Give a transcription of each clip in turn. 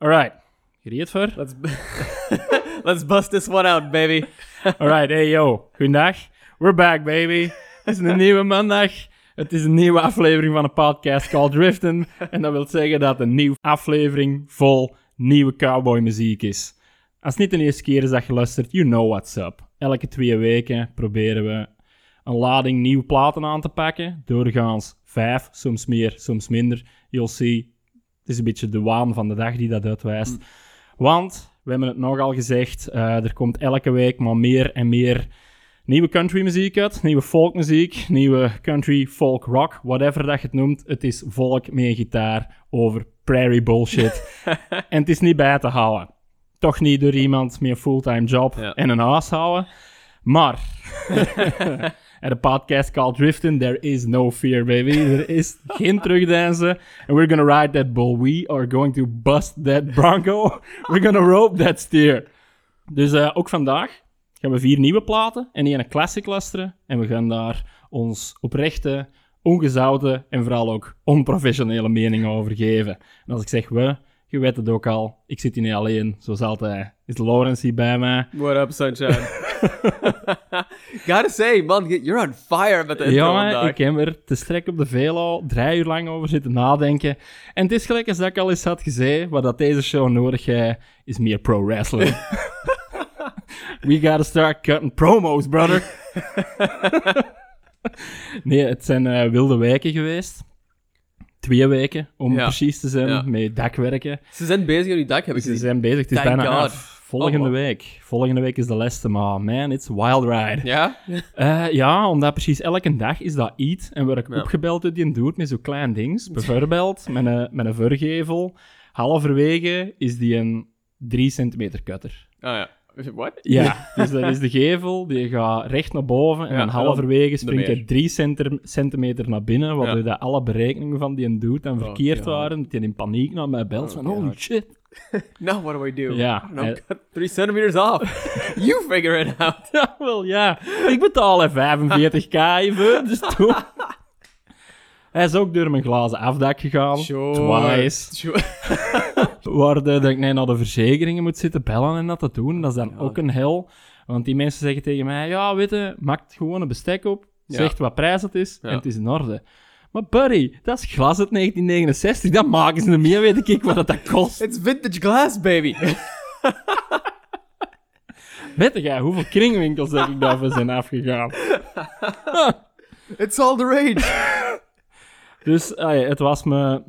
Alright. Gereed voor? Let's, let's bust this one out, baby. Alright, hey yo. Goedendag. We're back, baby. Het is een nieuwe maandag. Het is een nieuwe aflevering van een podcast called Driften. En dat wil zeggen dat het een nieuwe aflevering vol nieuwe cowboymuziek is. Als het niet de eerste keer is dat je luistert, you know what's up. Elke twee weken proberen we een lading nieuwe platen aan te pakken. Doorgaans vijf, soms meer, soms minder. You'll see. Het is een beetje de waan van de dag die dat uitwijst. Want, we hebben het nogal gezegd, eh, er komt elke week maar meer en meer nieuwe countrymuziek uit. Nieuwe folkmuziek, nieuwe country, folk, rock, whatever dat je het noemt. Het is volk met een gitaar over prairie bullshit. en het is niet bij te houden. Toch niet door iemand met een fulltime job Ja. en een huis houden. Maar, en de podcast called Drifting, there is no fear, baby. Er is geen terugdeinzen. And we're gonna ride that bull. We are going to bust that bronco. We're gonna rope that steer. Dus eh, ook vandaag gaan we vier nieuwe platen en één classic luisteren. En we gaan daar ons oprechte, ongezouten en vooral ook onprofessionele mening over geven. En als ik zeg we, je weet het ook al, ik zit hier niet alleen. Zoals altijd is Lawrence hier bij mij. What up, sunshine? Gotta say, man, you're on fire met de intro vandaag. ik heb er te strek op de velo drie uur lang over zitten nadenken. En het is gelijk als dat ik al eens had gezegd, wat dat deze show nodig heeft, is meer pro-wrestling. We gotta start cutting promos, brother. nee, het zijn eh, wilde weken geweest. Twee weken, om Ja. precies te zijn, Ja. met dakwerken. Ze zijn bezig aan die dak, heb ik Ze gezien. zijn bezig, het is Thank bijna God. af. Volgende Oh, wow. week. Volgende week is de laatste, maar man, it's a wild ride. Ja? Eh, ja, omdat precies elke dag is dat iets. En word ik Ja. opgebeld door die doet met zo'n klein ding. Bijvoorbeeld met een, met een vergevel. Halverwege is die een 3 centimeter cutter. Oh ja. What? Ja, dus dat is de gevel, die gaat recht naar boven. En Ja, dan halverwege springt hij 3 center, centimeter naar binnen. Waardoor Ja. dat alle berekeningen van die doet dan Oh, verkeerd waren. Dat hij in paniek naar mij belt. Oh, van, holy shit. Now what do I do? Ja, cut three centimeters off. you figure it out. Ja, wel ja. Ik betaal hè 45k even, dus toen... Hij is ook door mijn glazen afdak gegaan. Twice. Sure. Waar de- dat ik nee, naar de verzekeringen moet zitten bellen en dat te doen. Dat is dan Ja. ook een hel. Want die mensen zeggen tegen mij... Ja, weet je, maak gewoon een bestek op. Ja. Zegt wat prijs het is en het is in orde. Maar buddy, dat is glas uit 1969. Dat maken ze niet meer, weet ik wat dat, dat kost. It's vintage glass, baby. Weet jij hoeveel kringwinkels dat ik daarvoor zijn afgegaan? It's all the rage. Dus het, was me,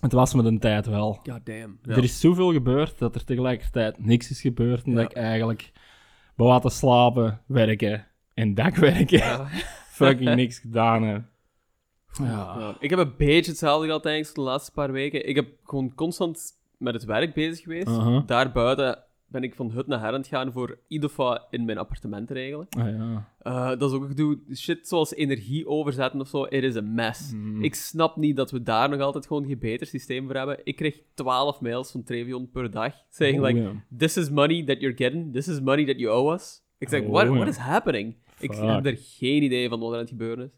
het was me de tijd wel. God damn. Er is zoveel gebeurd dat er tegelijkertijd niks is gebeurd. En Ja. dat ik eigenlijk te slapen, werken en dakwerken. Ja. Fucking niks gedaan heb. Ja. Ik heb een beetje hetzelfde gehad eigenlijk de laatste paar weken. Ik heb gewoon constant met het werk bezig geweest. Daarbuiten ben ik van hut naar her aan het gaan voor IDOFA in mijn appartement te regelen. Ah, ja. Eh, dat is ook gedoe. Shit zoals energie overzetten of zo, it is a mess. Mm. Ik snap niet dat we daar nog altijd gewoon geen beter systeem voor hebben. Ik kreeg 12 mails van Trevion per dag. Saying Oh, like, this is money that you're getting. This is money that you owe us. Ik zeg, Oh, what, what is happening? Ik heb er geen idee van wat er aan het gebeuren is.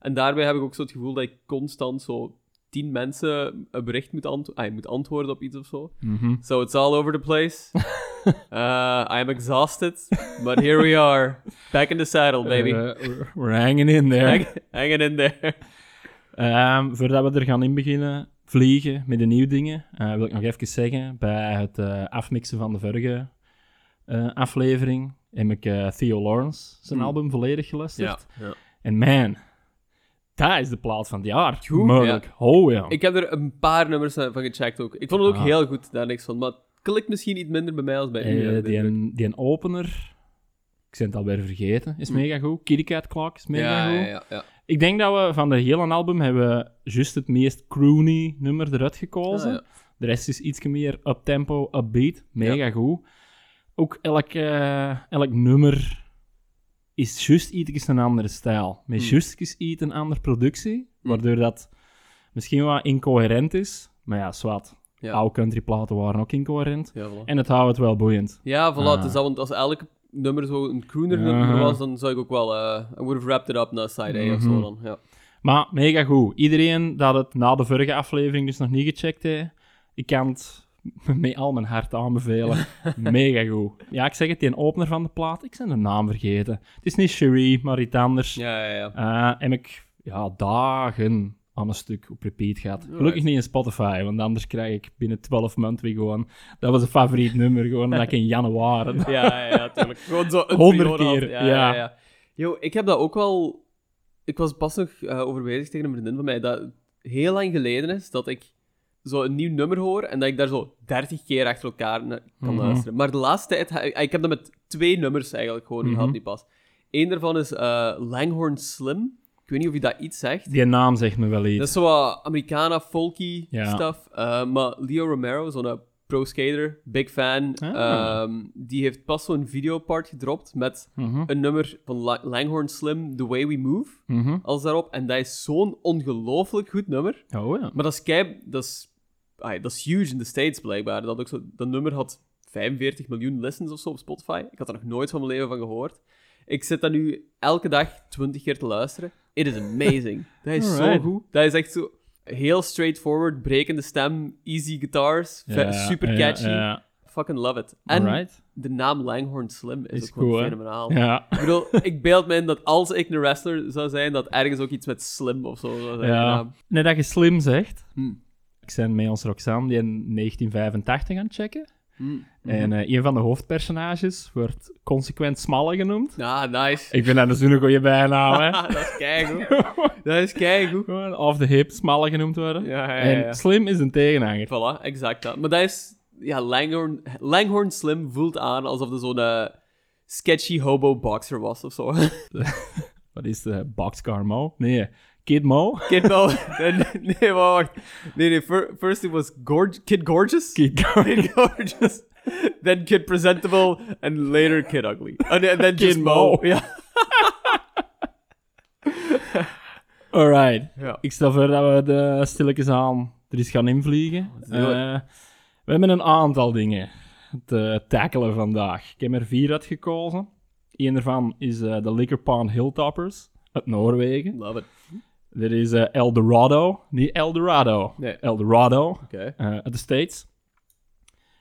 En daarbij heb ik ook zo het gevoel dat ik constant zo tien mensen een bericht moet, ant ah, moet antwoorden op iets of zo. Mhm. So it's all over the place. uh, I'm exhausted, but here we are. Back in the saddle, baby. Eh, we're- we're hanging in there. Hang, hanging in there. Ehm, voordat we er gaan in beginnen vliegen met de nieuwe dingen, eh, wil ik nog even zeggen, bij het eh, afmixen van de vorige eh, aflevering heb ik eh, Theo Lawrence zijn Hmm. album volledig geluisterd. ja. En man, dat is de plaat van het jaar. Goed, Mogelijk. Oh ja. Ik heb er een paar nummers van gecheckt ook. Ik vond het ook Ah. heel goed, daar niks van. Maar het klikt misschien iets minder bij mij als bij u. Eh, die, een, die een opener, ik ben het alweer vergeten, is Hmm. mega goed. Kitty Cat Clock is mega ja, goed. ja, ja. Ik denk dat we van de hele album hebben juist het meest croony nummer eruit gekozen. Ah. De rest is iets meer up-tempo, upbeat. Mega goed. Ook elk, eh, elk nummer is juist iets een andere stijl. Met Hmm. juist iets een andere productie. Hmm. Waardoor dat misschien wat incoherent is. Maar ja, zwart. Ja. Oude countryplaten waren ook incoherent. Ja, voilà. En het houdt het wel boeiend. Ja, voilà. Ah. Dat, want als elk nummer zo een crooner nummer was, dan zou ik ook wel... eh I would have wrapped it up na side A of zo Mhm. dan. Ja. Maar mega goed. Iedereen dat het na de vorige aflevering dus nog niet gecheckt heeft, ik kan het met al mijn hart aanbevelen. Mega goed. Ja, ik zeg het, die opener van de plaat, ik ben de naam vergeten. Het is niet Cherie, maar iets anders. Ja, ja, ja. Eh, en ik ja, dagen aan een stuk op repeat gehad. Gelukkig niet in Spotify, want anders krijg ik binnen 12 maanden weer gewoon... Dat was een favoriet nummer, gewoon dat ik in januari... Ja, ja, ja, tuurlijk. Gewoon zo een Honderd trio had. keer, Ja, ja. ja. Yo, ik heb dat ook wel... Ik was pas nog over bezig tegen een vriendin van mij, dat heel lang geleden is dat ik zo een nieuw nummer hoor en dat ik daar zo 30 keer achter elkaar naar kan Mhm. luisteren. Maar de laatste tijd... ha- Ik heb dat met twee nummers eigenlijk gewoon Mhm. gehad, die pas. Eén daarvan is eh, Langhorn Slim. Ik weet niet of je dat iets zegt. Die naam zegt me wel iets. Dat is zo wat Americana, folky Ja. stuff. Uh, maar Leo Romero, zo'n uh, pro-skater, big fan, Ah. ehm, die heeft pas zo'n videopart gedropt met Mhm, een nummer van La- Langhorn Slim, The Way We Move, mhm. als daarop. En dat is zo'n ongelooflijk goed nummer. Oh ja. Maar dat is kei... Dat is, ai, dat is huge in de States, blijkbaar. Dat, ook zo, dat nummer had 45 miljoen listens of zo op Spotify. Ik had er nog nooit van mijn leven van gehoord. Ik zit dat nu elke dag 20 keer te luisteren. It is amazing. Dat is zo goed. Dat is echt zo heel straightforward, brekende stem, easy guitars, Ja, super catchy. Ja, Fucking love it. En Alright. de naam Langhorn Slim is, Is ook cool, fenomenaal. Ik bedoel, ik beeld me in dat als ik een wrestler zou zijn, dat ergens ook iets met Slim of zo zou zijn. Ja. Net dat je slim zegt. Hm. Ik ben met ons Roxanne die in 1985 aan het checken. Mhm. En eh, een van de hoofdpersonages wordt consequent Smalle genoemd. Ah, nice. Ik vind dat een zo'n goede bijnaam, hè. dat is keigoed. dat is keigoed. Gewoon off the hip Smalle genoemd worden. Ja, ja, ja. En Slim is een tegenhanger. Voilà, exact dat. Maar dat is... Ja, Langhorn, Langhorn Slim voelt aan alsof er zo'n eh, sketchy hobo boxer was of zo. Wat is de Boxcar Mo? Nee, Kid Mo? Kid Mo... nee, wacht. Nee, nee. fir- First it was Gorg Kid Gorgeous. Kid Kid Gorgeous. then Kid Presentable. And later Kid Ugly. And, then- then just Kid Mo. Ja. Alright. ja. Ik stel voor dat we de stilletjes aan er eens gaan invliegen. Eh, we hebben een aantal dingen te tackelen vandaag. Ik heb er vier uitgekozen. Eén daarvan is eh, de Liquor Hilltoppers uit Noorwegen. Love it. Er is eh, Eldorado, niet Eldorado, Nee. Eldorado Oké. eh, uit de States.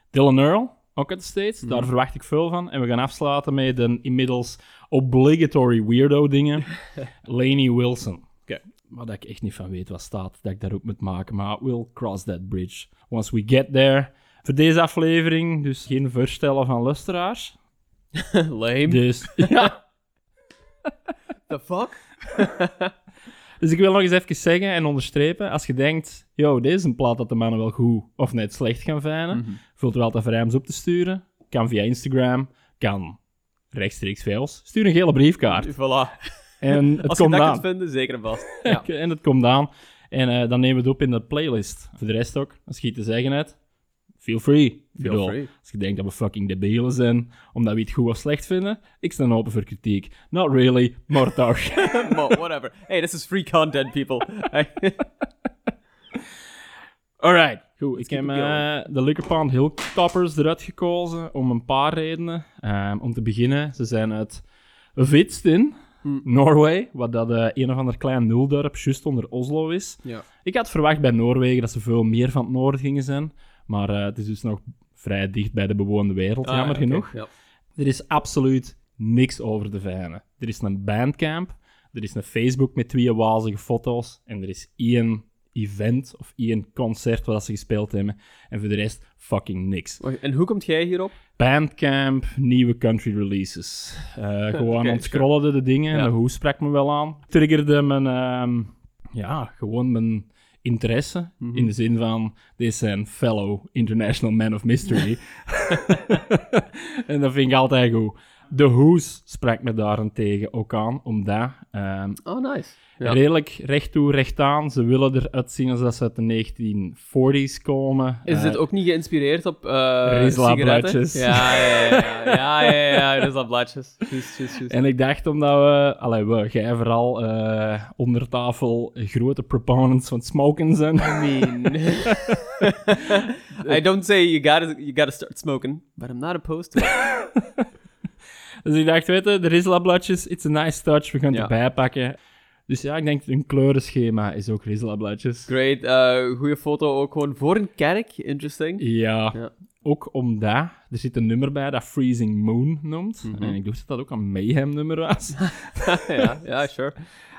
Dylan Earl, ook uit de States. Mhm. Daar verwacht ik veel van. En we gaan afsluiten met de inmiddels obligatory weirdo dingen. Laney Wilson. Oké. Waar dat ik echt niet van weet wat staat dat ik daarop moet maken. Maar we'll cross that bridge once we get there. Voor deze aflevering dus geen voorstellen van luisteraars. Lame. Dus, ja. The fuck? Dus ik wil nog eens even zeggen en onderstrepen. Als je denkt, yo, deze is een plaat dat de mannen wel goed of net slecht gaan vinden. Mhm. Voelt wel te vrij om ze op te sturen. Kan via Instagram. Kan rechtstreeks via ons. Stuur een gele briefkaart. Voilà. En het Als je dat aan. kunt vinden, zeker en vast. Ja. En het komt aan. En eh, dan nemen we het op in de playlist. Voor de rest ook, als je iets te zeggen hebt, feel free. Ik Feel bedoel, free. Als je denkt dat we fucking debielen zijn, omdat we het goed of slecht vinden, ik sta open voor kritiek. Not really, maar toch. Whatever. Hey, this is free content, people. Alright, goed. Ik heb eh, de Liquor Pond Hilltoppers eruit gekozen om een paar redenen. Ehm, om te beginnen, ze zijn uit Vitstin, Hm. Noorway, wat dat eh, een of ander klein nuldorp juist onder Oslo is. Ja. Ik had verwacht bij Noorwegen dat ze veel meer van het noorden gingen zijn, maar eh, het is dus nog vrij dicht bij de bewoonde wereld, jammer Ah, oké, genoeg. Ja. Er is absoluut niks over te vijnen. Er is een bandcamp, er is een Facebook met twee wazige foto's en er is één event of één concert waar ze gespeeld hebben. En voor de rest fucking niks. En hoe komt jij hierop? Bandcamp, nieuwe country releases. Eh, gewoon ontscrollende de dingen. Ja. De hoe sprak me wel aan. Triggerde mijn, ehm, ja, gewoon mijn interesse. Mhm. In de zin van, deze zijn fellow international man of mystery. en dat vind ik altijd goed. De Who's sprak me daarentegen ook aan, omdat ehm, Oh, nice. Ja. redelijk recht toe, recht aan. Ze willen eruit zien alsof ze uit de 1940s komen. Is Eh, dit ook niet geïnspireerd op eh Rizla-bladjes. sigaretten? Ja, ja, ja. Ja, ja, ja, ja. Juist. En ik dacht omdat we, allee, we, jij vooral eh, onder tafel grote proponents van smoken zijn. I mean... I don't say you gotta, you gotta start smoking, but I'm not opposed to it. dus ik dacht, weet je, de Rizla-bladjes, it's a nice touch, we gaan het erbij pakken. Dus ja, ik denk hun kleurenschema is ook Rizla-bladjes. Great. eh goede foto ook gewoon voor een kerk. Interesting. Ja, Ja. ook omdat er zit een nummer bij dat Freezing Moon noemt. Mhm. En ik dacht dat dat ook een Mayhem-nummer was. ja, ja, sure.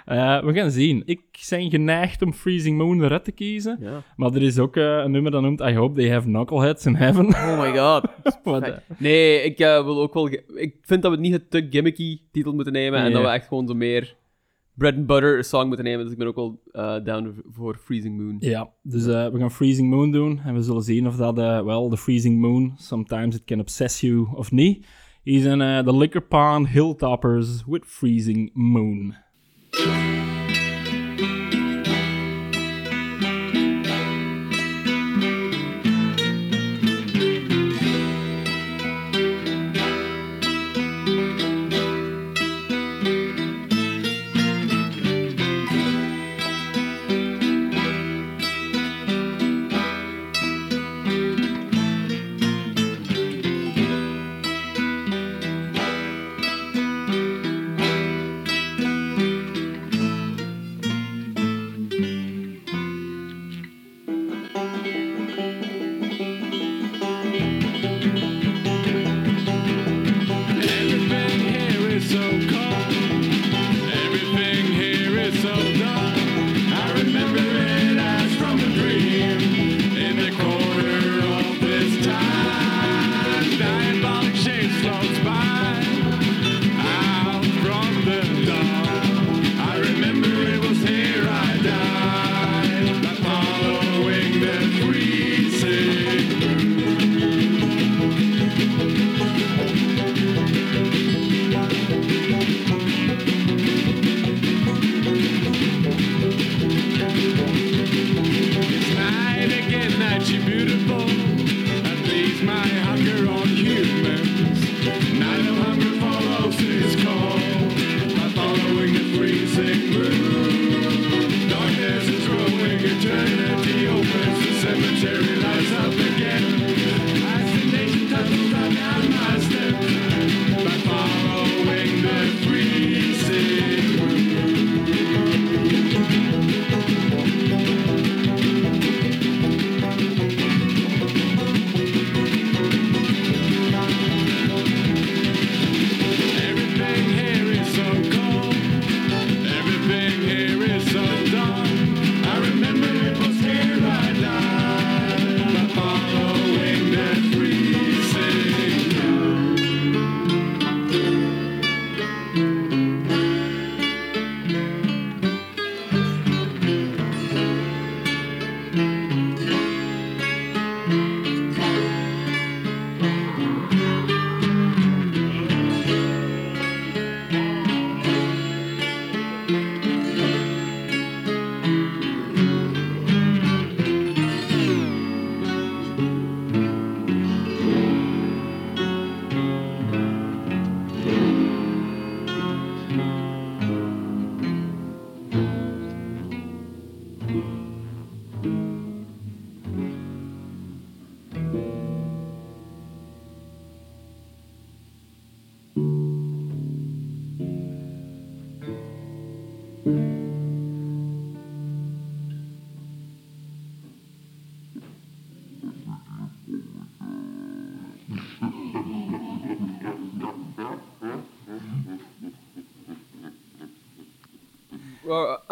Eh, we gaan zien. Ik ben geneigd om Freezing Moon eruit te kiezen. Ja. Maar er is ook eh, een nummer dat noemt I Hope They Have Knuckleheads in Heaven. Oh my god. Wat, eh, Nee, ik wil ook wel... Ik vind dat we niet het te gimmicky titel moeten nemen en dat we echt gewoon zo meer bread and butter song moeten nemen. Dus ik ben ook wel eh, down voor Freezing Moon. Ja, dus we gaan Freezing Moon doen. En we zullen zien of dat, wel, de Freezing Moon, sometimes it can obsess you of niet. Zijn eh, de Liquor Pond Hilltoppers with Freezing Moon. Everything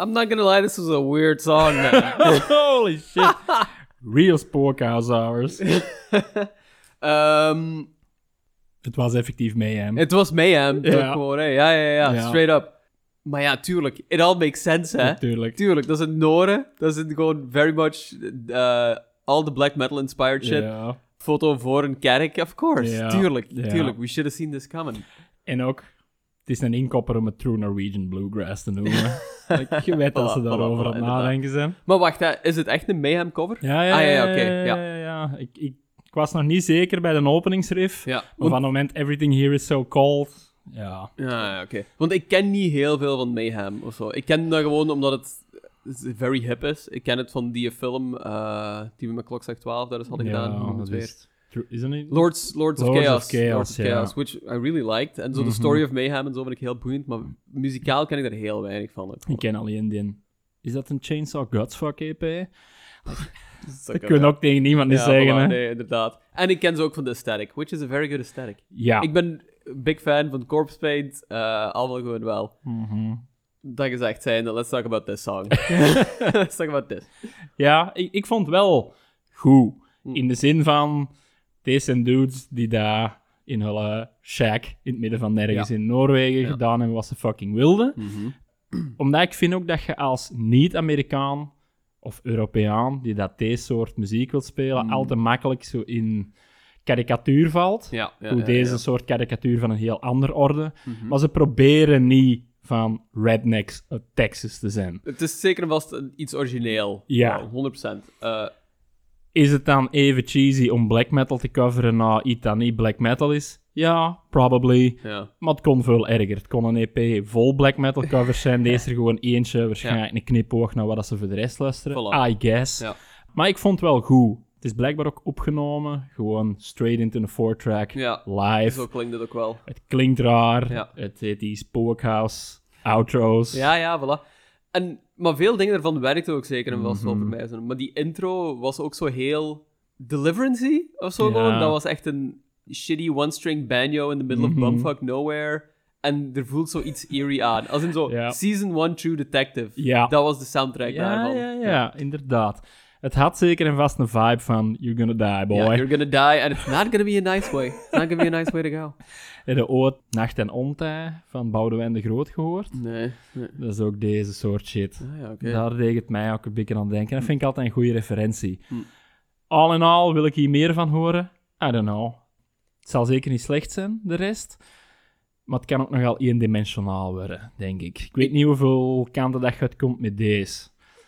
I'm not gonna lie, this was a weird song, man. Holy shit. Real spookhouse hours. Ehm, Het was effectief Mayhem. het was mayhem, Ja. gewoon, hè? Ja, ja, ja, Ja. straight up. Maar ja, tuurlijk, it all makes sense, hè? Natuurlijk. Tuurlijk, dat is een Noren. Dat is gewoon very much uh, all the black metal inspired shit. Ja. Foto voor een kerk, of course. Ja, Tuurlijk, ja. tuurlijk. We should have seen this coming. En ook, het is een inkopper om het True Norwegian Bluegrass te noemen. Like, je weet dat ze daarover aan het nadenken zijn. Maar wacht, hè, is het echt een mayhem cover? Ja, ja, Ah, ja, ja, oké, ja, ja. ja, ja. Ik, ik, ik was nog niet zeker bij de openingsriff. Ja. Maar Want, van het moment Everything Here Is So Cold, ja. ja, ja, oké. Want ik ken niet heel veel van mayhem of zo. Ik ken dat gewoon omdat het very hip is. Ik ken het van die film eh, die we met Klokslag 12 daar eens hadden gedaan. Dat is- Is dat niet? Lords, Lords, of Lords of Chaos. Lords of ja. Chaos, which I really liked. En zo de Mhm. Story of Mayhem en zo vind ik heel boeiend, maar muzikaal ken ik daar heel weinig van. Ik ken alleen die. Is dat een Chainsaw Godsfuck EP? Dat kun je ook tegen niemand niet ja, zeggen, voilà, hè? Nee, inderdaad. En ik ken ze ook van de aesthetic, which is a very good aesthetic. Ja. Ik ben big fan van Corpse Paint, eh allemaal gewoon wel. Mhm. Dat gezegd zijn, let's talk about this song. let's talk about this. Ja, ik, ik vond wel goed. Hm. In de zin van, deze zijn dudes die daar in hun shack in het midden van nergens Ja. in Noorwegen Ja. gedaan hebben wat ze fucking wilden. Omdat ik vind ook dat je als niet-Amerikaan of Europeaan die dat deze soort muziek wilt spelen, Mm. al te makkelijk zo in karikatuur valt. Ja, ja, hoe ja, deze soort karikatuur van een heel ander orde. Mhm. Maar ze proberen niet van rednecks uit Texas te zijn. Het is zeker en vast een- iets origineel. Ja. Wel, 100%. Eh, Is het dan even cheesy om black metal te coveren na iets dat niet black metal is? Ja, probably. ja. Maar het kon veel erger. Het kon een EP vol black metal covers zijn. Deze er gewoon eentje, waarschijnlijk een knipoog naar wat ze voor de rest luisteren. Voilà. I guess. Ja. Maar ik vond het wel goed. Het is blijkbaar ook opgenomen. Gewoon straight into the four-track. Ja, Live. zo klinkt het ook wel. Het klinkt raar. Ja. Het heet die Spookhouse outro's. Ja, ja, voilà. En, maar veel dingen ervan werkten ook zeker en vast wel Mhm. voor mij. zo. Maar die intro was ook zo heel deliverancy of zo Ja. Dat was echt een shitty one-string banjo in the middle Mhm. of bumfuck nowhere. En er voelt zoiets eerie aan. Als in zo Ja. Season 1 True Detective. Ja. Dat was de soundtrack Ja, daarvan. ja, ja, inderdaad. Het had zeker en vast een vibe van You're gonna die, boy. Ja, you're gonna die and it's not gonna be a nice way. It's not gonna be a nice way to go. Heb je ooit Nacht en Ontij van Boudewijn de Groot gehoord? Nee. nee. Dat is ook deze soort shit. Ah, ja, oké. Daar deed het mij ook een beetje aan denken. Dat vind ik altijd een goede referentie. Hm. All in all wil ik hier meer van horen. I don't know. Het zal zeker niet slecht zijn, de rest. Maar het kan ook nogal eendimensionaal worden, denk ik. Ik weet niet hoeveel kanten dat uitkomt met deze.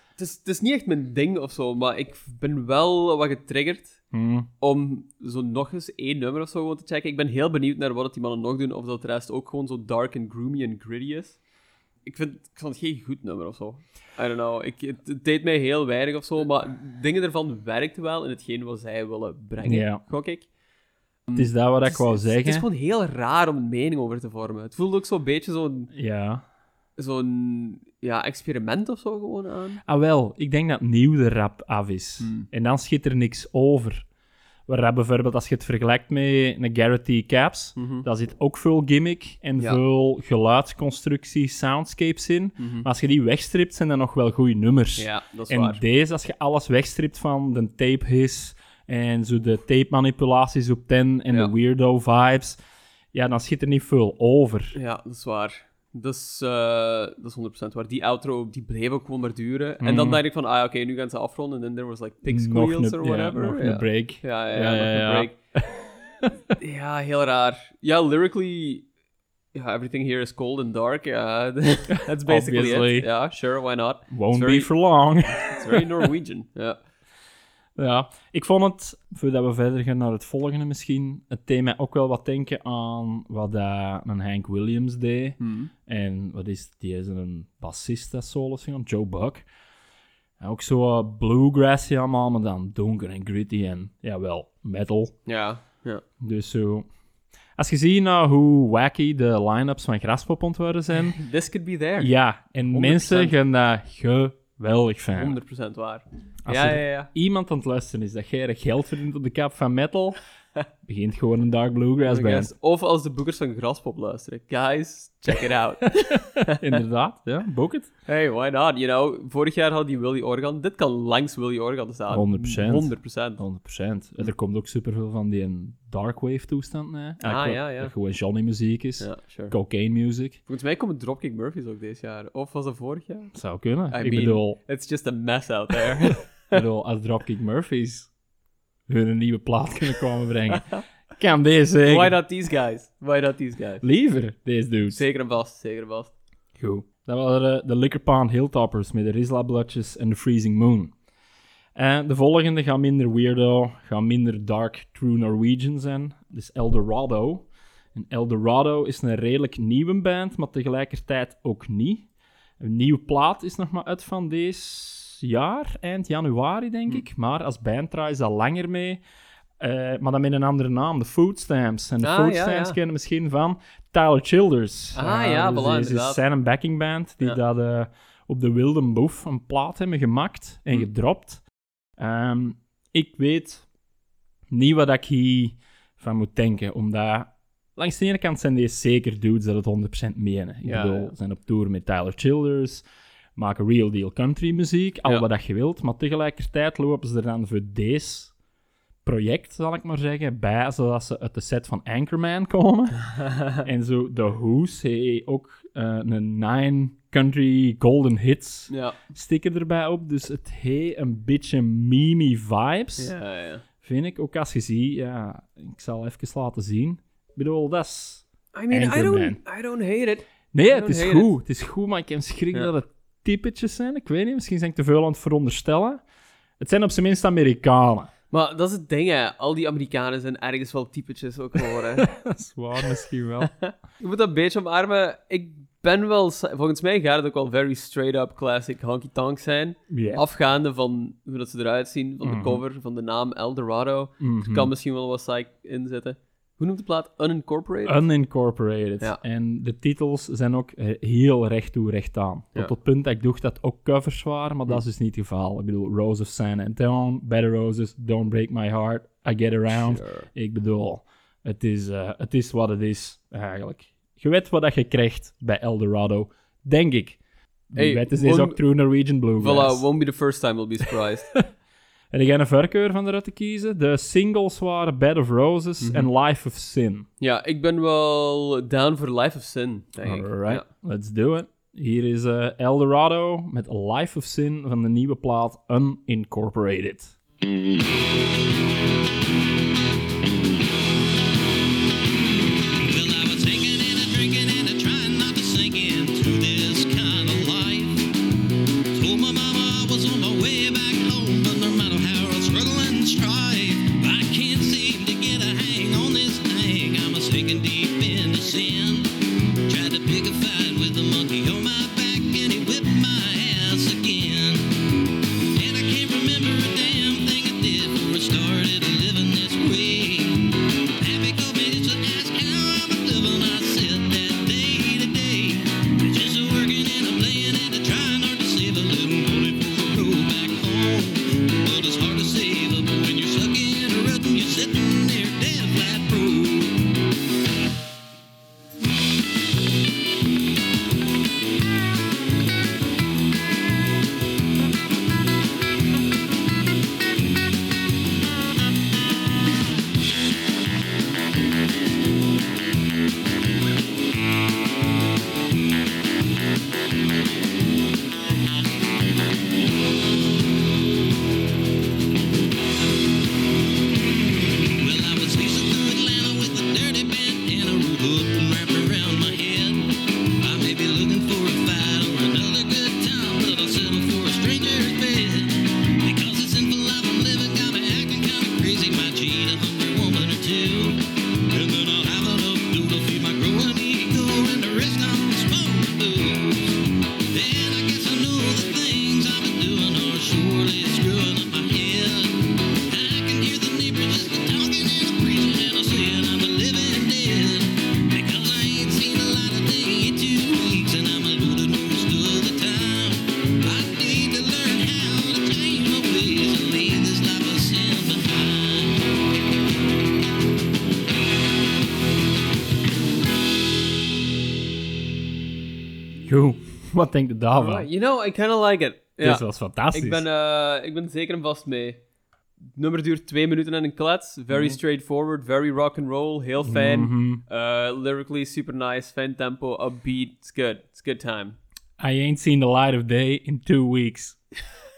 Het, is, het is niet echt mijn ding of zo, maar ik ben wel wat getriggerd Hm. om zo nog eens één nummer of zo gewoon te checken. Ik ben heel benieuwd naar wat die mannen nog doen, of dat de rest ook gewoon zo dark en gloomy en gritty is. Ik, vind, ik vond het geen goed nummer of zo. I don't know. Ik, het, het deed mij heel weinig of zo, maar dingen ervan werkten wel in hetgeen wat zij willen brengen, gok ik. Het is dat wat ik wou zeggen. Het is gewoon heel raar om een mening over te vormen. Het voelde ook zo'n beetje zo'n Ja. Zo'n ja, experiment of zo gewoon aan. Ah, wel. Ik denk dat nieuw de rap af is. Hmm. En dan schiet er niks over. Waar bijvoorbeeld, als je het vergelijkt met een Garrett T. Caps, Mhm. daar zit ook veel gimmick en Ja. veel geluidsconstructie, soundscapes in. Mhm. Maar als je die wegstript, zijn dat nog wel goede nummers. Ja, dat is en waar. deze, als je alles wegstript van de tape his en zo de tape manipulaties op ten en Ja. de weirdo vibes, ja, dan schiet er niet veel over. Ja, dat is waar. Dat is, eh, dat is 100% waar. Die outro, die bleef ook gewoon maar duren. En dan dacht ik van, ah oké, nu gaan ze afronden. En then there was like pig squeals or ja, whatever. nog ja. een break. Ja, ja, Ja, ja, ja, ja. break. ja, heel raar. Ja, lyrically... Ja, everything here is cold and dark. Ja, that's basically Obviously. it. Ja, sure, why not? Won't very- be for long. It's very Norwegian. ja. Ja, ik vond het, voordat we verder gaan naar het volgende misschien, het mij ook wel wat denken aan wat dat een Hank Williams deed. Hmm. En wat is die is een bassist dat ging, Joe Buck. En ook zo uh, bluegrassy allemaal, maar dan donker en gritty en, jawel, metal. Ja, ja. Dus zo... Als je ziet nou hoe wacky de line-ups van Graspop ontworpen zijn, This could be there. ja, en 100%. mensen gaan dat geweldig vinden. 100% waar. Als ja, er ja, ja. iemand aan het luisteren is dat jij er geld verdient op de kap van metal, begint gewoon een dark bluegrass band. Of als de boekers van Graspop luisteren. Guys, check it out. Inderdaad, ja, boek het. Hey, why not? You know, vorig jaar had die Willy Organ. Dit kan langs Willy Organ staan. 100%. 100%. 100%. En er komt ook superveel van die darkwave toestand. Hè. Ah, ja, ja. Dat gewoon Johnny muziek is. Ja, sure. Cocaine music. Volgens mij komen Dropkick Murphys ook dit jaar. Of was dat vorig jaar? Zou kunnen. I ik mean- bedoel, It's just a mess out there. ik bedoel, als Dropkick Murphys hun een nieuwe plaat kunnen komen brengen, kan deze Why not these guys? Why not these guys? Liever, deze dudes. Zeker en vast, zeker en vast. Goed. Dat waren de Liquor Pond Hilltoppers met de Rizla Blotches en de Freezing Moon. En de volgende gaan minder weirdo, gaan minder dark true Norwegian zijn. Dus Eldorado. En Eldorado is een redelijk nieuwe band, maar tegelijkertijd ook niet. Een nieuwe plaat is nog maar uit van deze jaar, eind januari denk ik. Maar als band draaien ze al langer mee. Eh, maar dan met een andere naam, de Food Stamps. En de Ah, Food Stamps ja. kennen misschien van Tyler Childers. Ah, Eh, ja, dus deze inderdaad. zijn een backing band die Ja. dat eh, op de Wilde Boef een plaat hebben gemaakt en Hm. gedropt. Ehm, ik weet niet wat ik hiervan moet denken, omdat langs de ene kant zijn deze zeker dudes dat het 100% menen. Ik bedoel, ze zijn op tour met Tyler Childers, maken real deal country muziek, al Ja. wat dat je wilt, maar tegelijkertijd lopen ze er dan voor deze project, zal ik maar zeggen, bij, zodat ze uit de set van Anchorman komen. en zo, The Who's heeft ook eh, een Nine Country Golden Hits Ja. sticker erbij op, dus het heeft een beetje meme vibes, Ja, ja. vind ik. Ook als je ziet, ja, ik zal even laten zien. Ik bedoel, dat is... I mean, I Anchorman. don't, I don't hate it. Nee, I het is goed. Het is goed, maar ik heb schrik Ja. dat het typetjes zijn. Ik weet niet, misschien zijn ik te veel aan het veronderstellen. Het zijn op zijn minst Amerikanen. Maar dat is het ding, hè. Al die Amerikanen zijn ergens wel typetjes ook geworden. dat is waar, misschien wel. Je moet dat een beetje omarmen. Ik ben wel... Volgens mij gaat het ook wel very straight-up classic honky-tonk zijn. Afgaande van hoe dat ze eruit zien, van Mhm. de cover, van de naam Eldorado. Mhm. Er kan misschien wel wat psych in zitten. Hoe noemt de plaat? Unincorporated? Unincorporated. Ja. En de titels zijn ook heel recht toe, recht aan. Ja. Tot het punt dat ik dacht dat ook covers waren, maar dat is dus niet het geval. Ik bedoel, Rose of San Antonio, Better Roses, Don't Break My Heart, I Get Around. Sure. Ik bedoel, het is, eh, het is wat het is, eigenlijk. Je weet wat je krijgt bij Eldorado, denk ik. Wie Hey, weet is ook True Norwegian Bluegrass. Voilà, won't be the first time, we'll be surprised. Heb jij een voorkeur van eruit te kiezen? De singles waren Bed of Roses Mhm. en Life of Sin. ja, ik ben wel down voor Life of Sin, denk ik. Alright, Ja. let's do it. Hier is eh, Eldorado met Life of Sin van de nieuwe plaat Unincorporated. Alright, You know, I kind of like it. Ja. Dit was fantastisch. Ik ben, eh, ik ben zeker en vast mee. Het nummer duurt twee minuten en een klets. Very straightforward, very rock and roll, heel fijn. Mhm. Uh, lyrically super nice, fijn tempo, upbeat. It's good. It's good time. I ain't seen the light of day in two weeks.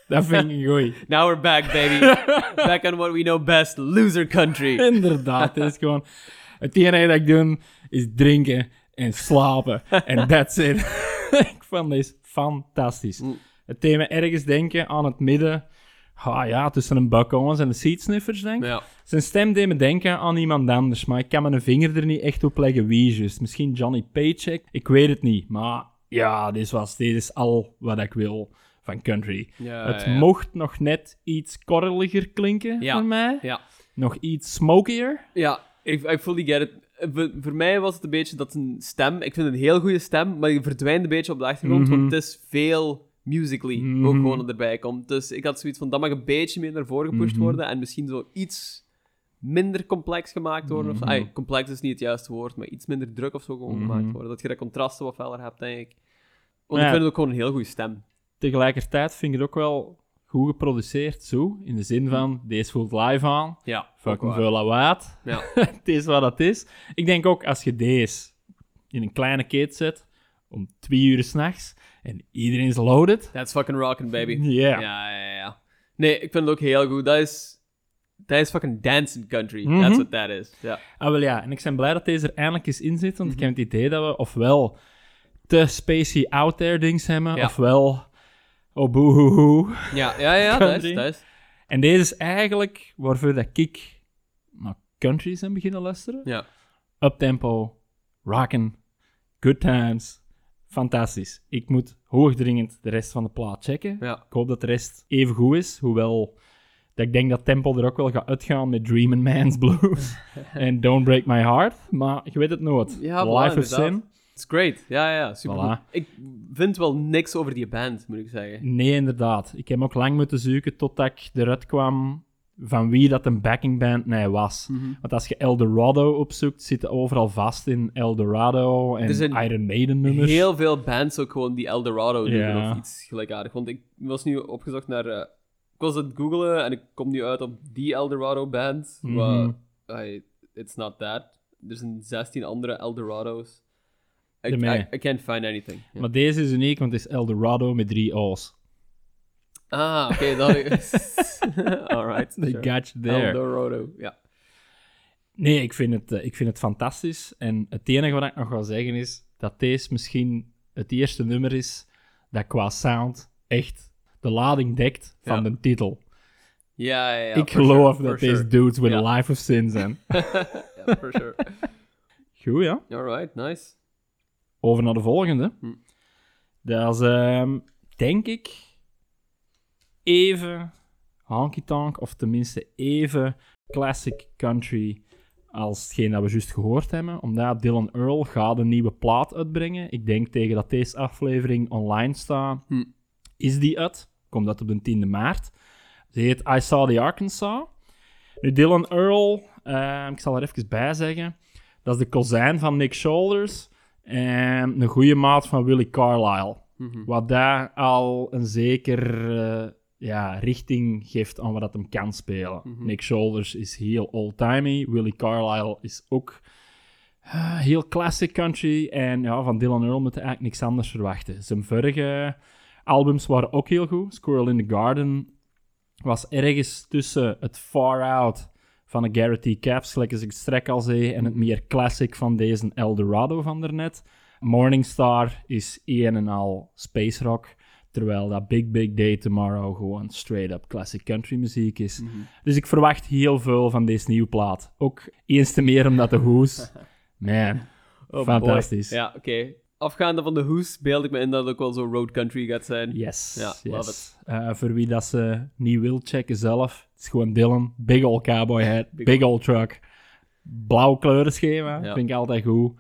Dat vind ik goed. Now we're back, baby. back on what we know best, loser country. Inderdaad, het is gewoon... Het enige dat ik doe, is drinken en slapen. En that's it. ik vond deze fantastisch. Mm. Het thema ergens denken aan het midden... Ah ja, tussen een Buck Owens en de Seedsniffers, denk ik. Ja. Zijn stem deed me denken aan iemand anders, maar ik kan mijn vinger er niet echt op leggen wie juist. Misschien Johnny Paycheck, ik weet het niet. Maar ja, dit, was, dit is al wat ik wil van country. Ja, het ja. mocht nog net iets korreliger klinken voor mij. Ja. nog iets smokier. Ja, ik I fully get it. Voor, voor mij was het een beetje dat een stem... Ik vind het een heel goede stem, maar die verdwijnt een beetje op de achtergrond, Mhm. want het is veel musically Mhm. ook gewoon erbij komt. Dus ik had zoiets van, dat mag een beetje meer naar voren gepusht Mhm. worden en misschien zo iets minder complex gemaakt worden. Of, Mhm. complex is niet het juiste woord, maar iets minder druk of zo gewoon Mhm. gemaakt worden. Dat je dat contrasten wat feller hebt, denk ik. Want Ja. ik vind het ook gewoon een heel goede stem. Tegelijkertijd vind ik het ook wel goed geproduceerd, zo. In de zin van, deze voelt live aan. Ja, Fucking veel lawaai. Ja. het is wat het is. Ik denk ook, als je deze in een kleine kit zet, om twee uur s'nachts, en iedereen is loaded. That's fucking rockin', baby. Ja. Ja, ja, ja. Nee, ik vind het ook heel goed. Dat is... Dat is fucking dancing country. Mhm. That's what that is. Ja. Ah, wel ja. En ik ben blij dat deze er eindelijk eens in zit, want Mhm. ik heb het idee dat we ofwel te spacey out there dings hebben, Ja. ofwel oh boehoehoe. Ja, ja, ja, dat is, dat is. En deze is eigenlijk waarvoor dat ik naar country zijn beginnen luisteren. Ja. Uptempo, rockin', good times. Fantastisch. Ik moet hoogdringend de rest van de plaat checken. Ja. Ik hoop dat de rest even goed is, hoewel dat ik denk dat tempo er ook wel gaat uitgaan met Dreamin' Man's Blues en Don't Break My Heart. Maar je weet het nooit. Ja, Life of. Sin? It's great. Ja, ja, super Voilà. Ik vind wel niks over die band, moet ik zeggen. Nee, inderdaad. Ik heb ook lang moeten zoeken totdat ik eruit kwam van wie dat een backingband nee was. Want als je Eldorado opzoekt, zitten overal vast in Eldorado en Iron Maiden nummers. Heel veel bands ook gewoon die Eldorado doen Ja. of iets gelijkaardig. Want ik was nu opgezocht naar... eh, ik was aan het googlen en ik kom nu uit op die Eldorado band. Mhm. Maar I- it's not that. Er zijn 16 andere Eldorado's. I. I, I can't find anything. Maar deze is uniek, want het is Eldorado met drie O's. Ah, oké, dat is... Alright. They sure. got you there. Eldorado, ja. Nee, ik vind, het, eh, ik vind het fantastisch. En het enige wat ik nog wil zeggen is dat deze misschien het eerste nummer is dat qua sound echt de lading dekt van Ja. de titel. Ja, ja, ja. ik geloof sure, dat deze sure. dudes with Ja. a life of sin zijn. ja, for sure. Goed, ja. Alright, nice. Over naar de volgende. Hm. Dat is, ehm, denk ik, even honky-tonk, of tenminste even classic country als hetgeen dat we juist gehoord hebben. Omdat Dylan Earl gaat een nieuwe plaat uitbrengen. Ik denk tegen dat deze aflevering online staat, Hm. is die uit. Komt dat op de 10e maart. Ze heet I Saw the Arkansas. Nu, Dylan Earl, eh, ik zal er even bij zeggen, dat is de kozijn van Nick Shoulders en een goede maat van Willie Carlisle. Mhm. Wat daar al een zeker eh, ja, richting geeft aan wat dat hem kan spelen. Mhm. Nick Shoulders is heel old-timey. Willie Carlisle is ook eh, heel classic country. En ja, van Dylan Earl moet je eigenlijk niks anders verwachten. Zijn vorige albums waren ook heel goed. Squirrel in the Garden was ergens tussen het Far Out van een Garrity Caps, als ik het strek al zei, en het meer classic van deze Eldorado van daarnet. Morningstar is een en al space rock, terwijl dat Big Big Day Tomorrow gewoon straight-up classic country muziek is. Mhm. Dus ik verwacht heel veel van deze nieuwe plaat. Ook eens te meer omdat de hoes... Man, Oh, fantastisch. boy. Ja, oké. Afgaande van de hoes beeld ik me in dat het ook wel zo road country gaat zijn. Yes, Ja, yes. love it. Eh, voor wie dat ze niet wil checken zelf, het is gewoon Dylan. Big old cowboy hat, Big big, old truck. Blauw kleurenschema, Ja. vind ik altijd goed.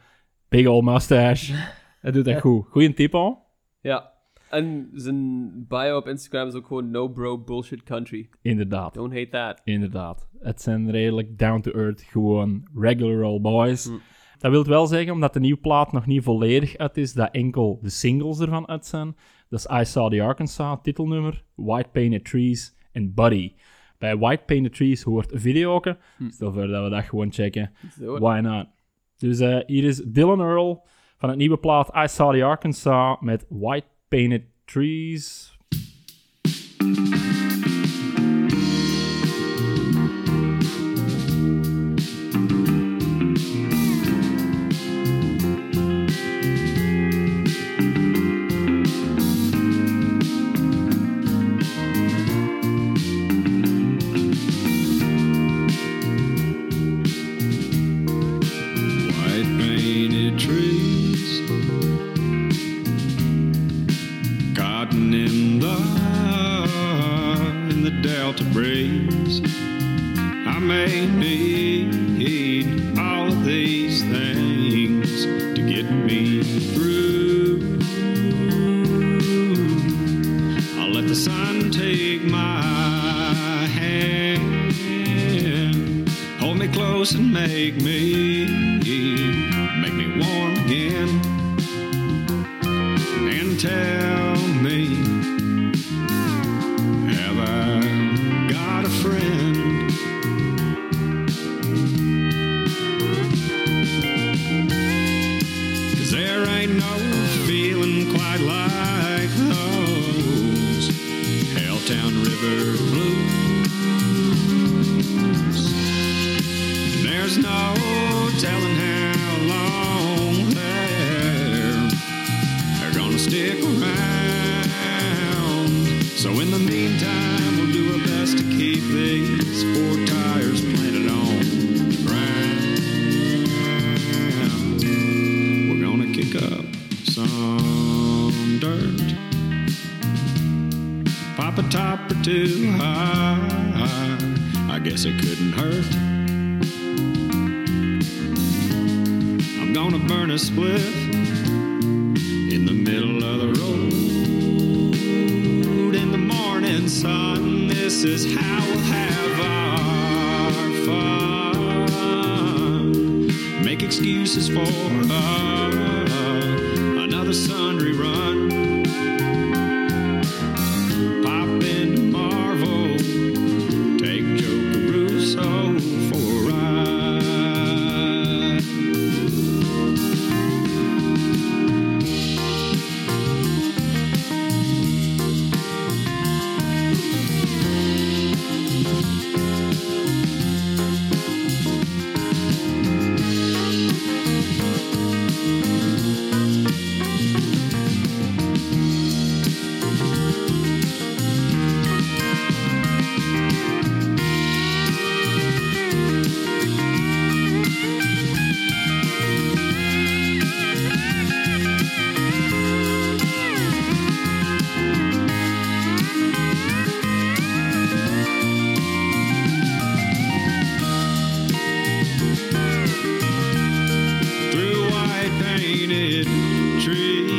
Big old mustache. Dat doet echt goed. Goeie typo. Ja. En zijn bio op Instagram is ook gewoon no bro bullshit country. Inderdaad, Don't hate that. inderdaad. Het zijn redelijk down-to-earth, gewoon regular old boys. Mm. Dat wil wel zeggen, omdat de nieuwe plaat nog niet volledig uit is, dat enkel de singles ervan uit zijn. Dat is I Saw the Arkansas, titelnummer, White Painted Trees en Buddy. Bij White Painted Trees hoort een video ook. Hm. Stel voor dat we dat gewoon checken. Zo. Why not? Dus eh, hier is Dylan Earl van het nieuwe plaat I Saw the Arkansas met White Painted Trees. Make me, There's no telling how long they're, gonna stick around. So in the meantime, we'll do our best to keep these four tires planted on the ground. We're gonna kick up some dirt. Pop a top or two high. I guess it couldn't hurt. A in the middle of the road. In the morning sun, this is how we'll have our fun. Make excuses for uh, trees,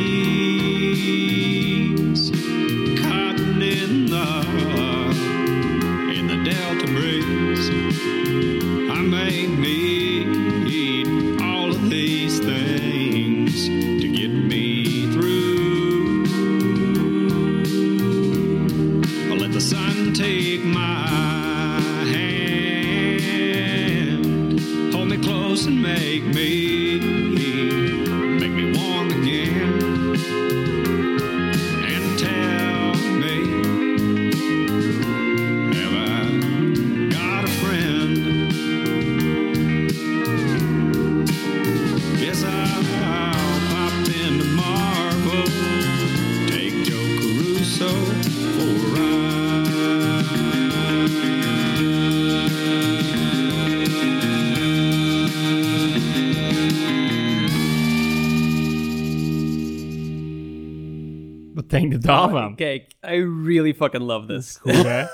daarvan? Kijk, I really fucking love this. Goed, hè?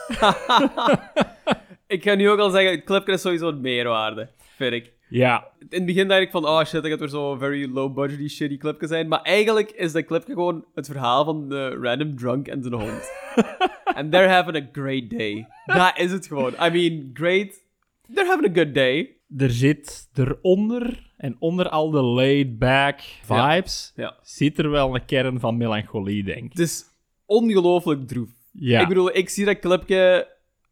Ik ga nu ook al zeggen, het clipje is sowieso een meerwaarde, vind ik. Ja, In het begin dacht ik van, oh shit, dat gaat weer zo very low budgety shitty clipje zijn. Maar eigenlijk is dat clipje gewoon het verhaal van de random drunk en zijn hond. And they're having a great day. Dat is het gewoon. I mean, great. They're having a good day. er zit eronder en onder al de laid-back vibes Ja. zit er wel een kern van melancholie, denk ik. Het is ongelooflijk droef. Ja, Ik bedoel, ik zie dat clipje,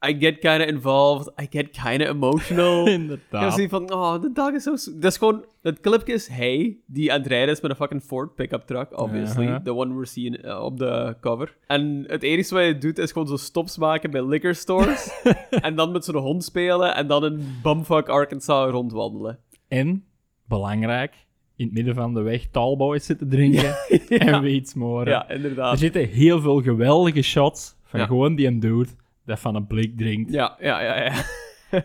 I get kinda involved, I get kinda emotional. Ik heb inderdaad. zoiets van, oh, de dag is zo... Dat is gewoon... Het clipje is hij, die aan het rijden is met een fucking Ford pickup truck, obviously. The one we're seeing uh, op de cover. En het enige wat hij doet, is gewoon zo stops maken bij liquor stores. en dan met zijn hond spelen. En dan in bumfuck Arkansas rondwandelen. En, belangrijk, in het midden van de weg tallboys zitten drinken en weet more. Ja, Er inderdaad. zitten heel veel geweldige shots van Ja. gewoon die een dude dat van een blik drinkt. Ja, ja, ja, ja.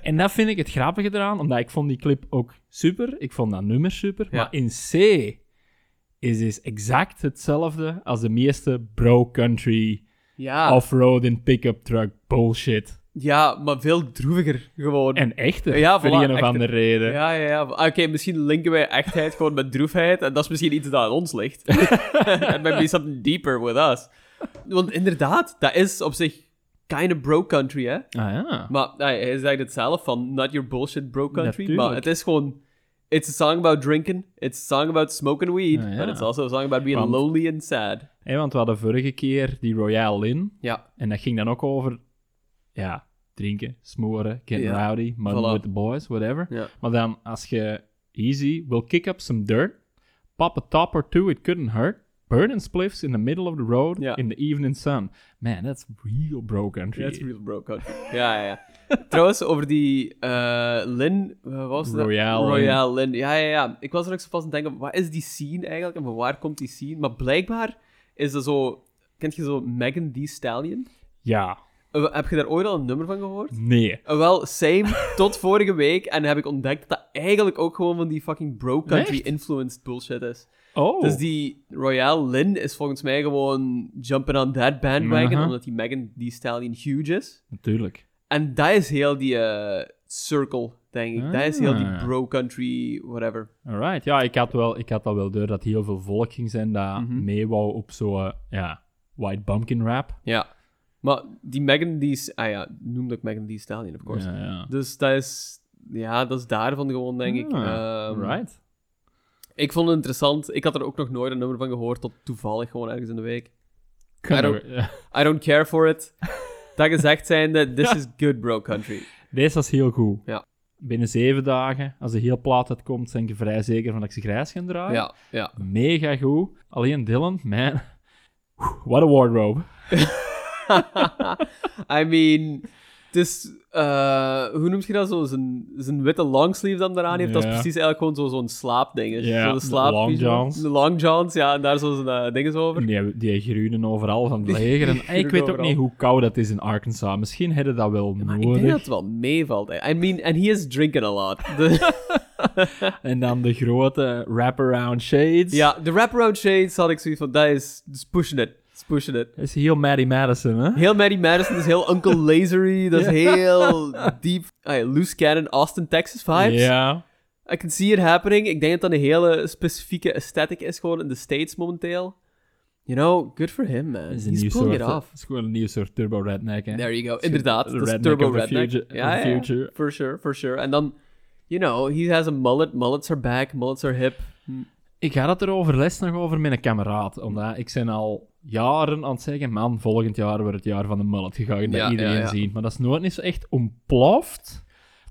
En dat vind ik het grappige eraan, omdat ik vond die clip ook super. Ik vond dat nummer super. Ja. Maar in C is dus exact hetzelfde als de meeste bro-country off-road in pick-up truck bullshit Ja, maar veel droeviger gewoon. En echter, Ja, voor voilà, een of andere reden. Ja, ja, ja. Oké, misschien linken wij echtheid gewoon met droefheid. En dat is misschien iets dat aan ons ligt. And maybe something deeper with us. Want inderdaad, dat is op zich kind of bro country, hè. Ah ja. Maar hij zegt het zelf van, not your bullshit bro country. Natuurlijk. Maar het is gewoon... It's a song about drinking. It's a song about smoking weed. Ah, ja. But it's also a song about being Want- lonely and sad. Hé, want we hadden vorige keer die Royale Lin. Ja. En dat ging dan ook over... Ja, drinken, smoren, getting Ja. rowdy, Voilà. with the boys, whatever. Ja. Maar dan, als je easy will kick up some dirt, pop a top or two, it couldn't hurt, burning spliffs in the middle of the road Ja. in the evening sun. Man, that's real bro country. That's real bro country. ja, ja, ja. Trouwens, over die eh Lin... Wat was dat? Royale Lin. Royale Lin. Ja, ja, ja. Ik was er ook zo vast aan het denken, wat is die scene eigenlijk? En van waar komt die scene? Maar blijkbaar is dat zo... Kent je zo Megan Thee Stallion? Ja, heb je daar ooit al een nummer van gehoord? nee. Eh, wel, same, tot vorige week. En heb ik ontdekt dat dat eigenlijk ook gewoon van die fucking bro country Echt? influenced bullshit is. Oh. Dus die Royale Lin is volgens mij gewoon jumping on that bandwagon, omdat die Megan Thee Stallion huge is. Natuurlijk. En dat is heel die eh, circle, denk ik. Dat is heel die Ah. bro country, whatever. Alright. Ja, ik had, wel, ik had al wel door dat heel veel volk ging zijn dat Mhm. mee wou op zo'n, ja, white bumpkin rap. Ja. Maar die Megan Thee... S- Ah ja, noemde ik Megan Thee Stallion, of course. Ja, ja. Dus dat is... Ja, dat is daarvan gewoon, denk ik. Ah, Ehm, right. Ik vond het interessant. Ik had er ook nog nooit een nummer van gehoord, tot toevallig gewoon ergens in de week. Don't-. I don't care for it. dat gezegd zijnde, this is good bro country. Deze was heel goed. Ja. Binnen zeven dagen, als de heel plaat uitkomt, ben ik vrij zeker van dat ik ze grijs ga draaien. Ja, ja. Mega goed. Alleen Dylan, man. What a wardrobe. I mean, het is... eh, hoe noem je dat zo? Zijn, witte longsleeve dan daaraan heeft, dat is Ja. precies eigenlijk gewoon zo- zo'n slaapding. Ja, zo de de slaap long johns. De long johns, ja, en daar zo zijn uh, dingen over. Die, die groenen overal van het leger. En, groenen ik weet ook niet hoe koud dat is in Arkansas. Misschien hadden dat wel Maar ik nodig. denk dat het wel meevalt. I mean, and he is drinking a lot. De- En dan de grote wraparound shades. ja, de wraparound shades had ik zoiets van, dat is, is pushing it. Dat is pushing it. Dat is heel Maddie Madison, hè? Heel Maddie Madison, dat is heel Uncle Lasery, dat is heel deep, ah, loose cannon, Austin, Texas vibes. Ja. I can see it happening. Ik denk dat dat een hele specifieke aesthetic is gewoon in de States momenteel. You know, good for him, man. Dat is He's pulling soort, it off. Het is gewoon een nieuw soort turbo redneck, hè? There you go. Inderdaad, dat is redneck turbo of the redneck. future- ja, the future. for sure, for sure. En dan, you know, he has a mullet. Mullets are back. Mullets are hip. Ik had het er overles nog over met een kameraad. Omdat ik zijn al jaren aan het zeggen... Man, volgend jaar wordt het jaar van de mullet. Je gaat dat iedereen zien. Maar dat is nooit niet zo echt ontploft.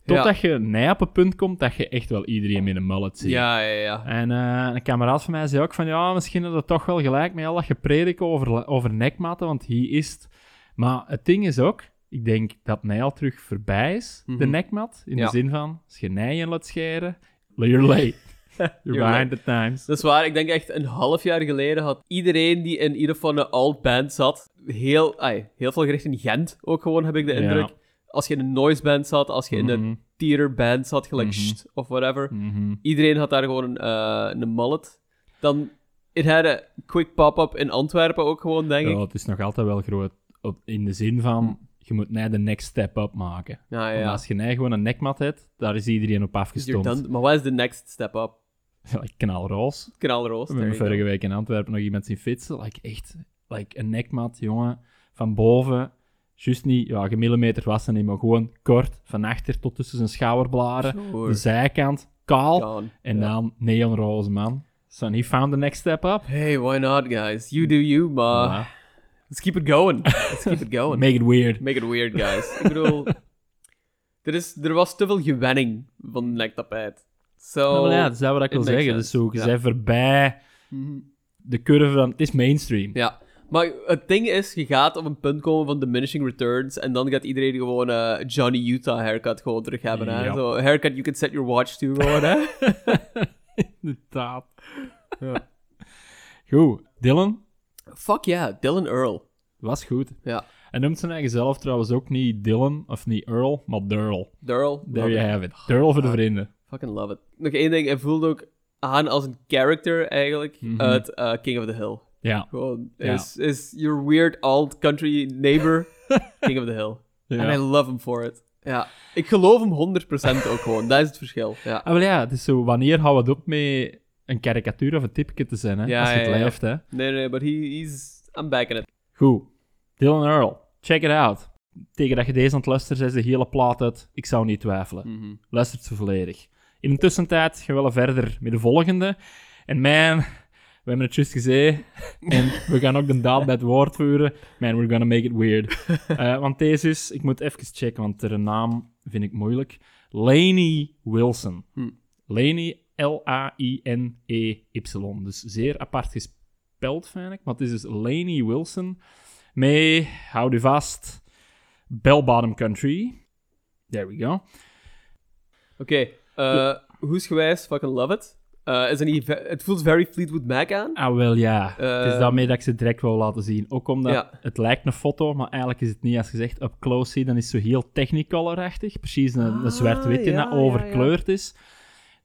Totdat je op een punt komt dat je echt wel iedereen met een mullet ziet. Ja, ja, ja. En eh, een kameraad van mij zei ook van... Ja, misschien is dat toch wel gelijk met al dat gepredik over, over nekmatten. Want hij is... het. Maar het ding is ook... Ik denk dat hij al terug voorbij is, de Mhm. nekmat. In Ja. de zin van... Als je nijen laat scheren... You're late. You're, behind the times. Dat is waar. Ik denk echt een half jaar geleden had iedereen die in ieder geval een alt band zat, heel, ai, heel veel gericht in Gent ook gewoon, heb ik de Ja. indruk. Als je in een noise band zat, als je in een Mhm. theater band zat, gelijk. Sst of whatever. Mhm. Iedereen had daar gewoon een, eh, een mullet. Dan, it had a quick pop-up in Antwerpen ook gewoon, denk ik. Het is nog altijd wel groot. In de zin van, je moet net de next step up maken. Ja, ja, Want ja. als je net gewoon een nekmat hebt, daar is iedereen op afgestomd. Maar wat is de next step up? Like knalroos. Knalroos. We hebben vorige week in Antwerpen nog iemand zien fietsen. Like echt, like een nekmat, jongen. Van boven, juist niet, ja, gemillimeterd was het niet, maar gewoon kort, van achter tot tussen zijn schouderblaren. Sure. De zijkant, kaal. Gone. En Ja. dan neonroze, man. So, he found the next step up. Hey, why not, guys? You do you, maar Ja. let's keep it going. Let's keep it going. Make it weird. Make it weird, guys. Ik bedoel, er, is, er was te veel gewenning van nektapijt. So, Ja, maar ja, dat is dat wat ik wil zeggen. Dus zo, je Ja. bent voorbij Mhm. de curve van... Het is mainstream. Ja, maar het ding is, je gaat op een punt komen van diminishing returns en dan gaat iedereen gewoon eh, Johnny Utah haircut gewoon terug hebben. Hè? Ja. Zo, haircut you can set your watch to gewoon, hè? Inderdaad. Ja. Goed. Dylan Fuck yeah, Dylan Earl. was goed. Ja, Hij noemt zijn eigen zelf trouwens ook niet Dylan of niet Earl, maar Durl. Durl. There you it. have it. Durl voor de vrienden. Fucking love it. Nog één ding, hij voelde ook aan als een character eigenlijk Mhm. uit eh, King of the Hill. Ja. Gewoon, Ja. is, is your weird alt country neighbor King of the Hill. Ja. En I love him for it. Ja. Ik geloof hem 100% ook gewoon. Dat is het verschil. Ja. Ah, wel ja, het is zo, wanneer we het op met een karikatuur of een tipje te zijn, hè? Ja, Als je het ja, ja. leeft, hè? Nee, nee, but he, he's... I'm back in it. Goed. Dylan Earl, check it out. Tegen dat je deze aan het luisteren is de hele plaat uit. Ik zou niet twijfelen. Mhm. Luistert ze volledig. In de tussentijd gaan we verder met de volgende. En man, we hebben het juist gezegd. en we gaan ook de daad bij het woord voeren. Man, we're gonna make it weird. Eh, want deze is, ik moet even checken, want de naam vind ik moeilijk. Laney Wilson. Hm. Laney, L-A-I-N-E-Y. Dus zeer apart gespeld, vind ik. Maar het is dus Laney Wilson. Mee, houd u vast, Bell Bottom Country. There we go. Oké, eh hoesgewijs, fucking love it. Eh, is het, niet, ve- het voelt very Fleetwood Mac aan. Ah, wel ja. het is Ehm, daarmee dat ik ze direct wil laten zien. Ook omdat Ja. het lijkt een foto, maar eigenlijk is het niet. Als je zegt up close zie, dan is het zo heel technicolor-achtig. Precies een, een Ah, zwart-wit die ja, dat ja, overkleurd is.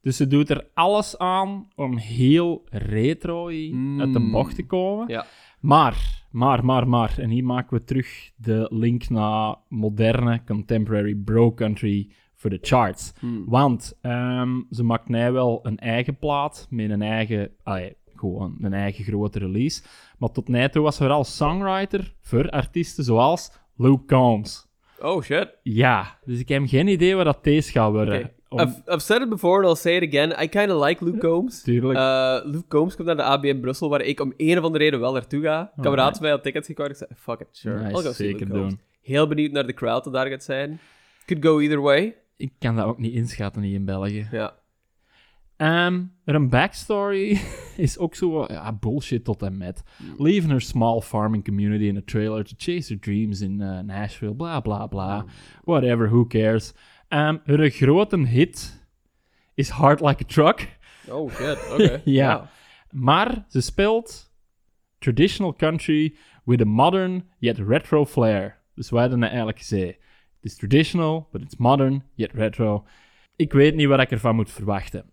Dus ze doet er alles aan om heel retro uit de Mm. bocht te komen. Ja. Maar, maar, maar, maar. En hier maken we terug de link naar moderne, contemporary bro country voor de charts. Hmm. Want ehm, ze maakt nu wel een eigen plaat met een eigen, allee, gewoon een eigen grote release. Maar tot nu toe was ze vooral songwriter voor artiesten zoals Luke Combs. Oh, shit. Ja, dus ik heb geen idee wat dat deze gaat worden. Om- I've, I've said it before and I'll say it again. I kind of like Luke Combs. Tuurlijk. Eh, Luke Combs komt naar de ABN Brussel, waar ik om een of andere reden wel naartoe ga. Kameraad van mij had tickets gekocht. Ik zei, fuck it, sure. Nice, I'll go see zeker Luke Combs. doen. Heel benieuwd naar de crowd dat daar gaat zijn. Could go either way. Ik kan dat ook niet inschatten hier in België. Ja. Ehm, een backstory is ook zo ja, bullshit tot en met. Leaving her small farming community in a trailer to chase her dreams in uh, Nashville, bla bla bla. Whatever, who cares. Um, haar grote hit is Hard Like a Truck. Oh, shit. Oké. Ja. Wow. Maar ze speelt traditional country with a modern yet retro flair. Dus wij hadden het eigenlijk gezegd. Het is traditional, but it's modern yet retro. Ik weet niet wat ik ervan moet verwachten.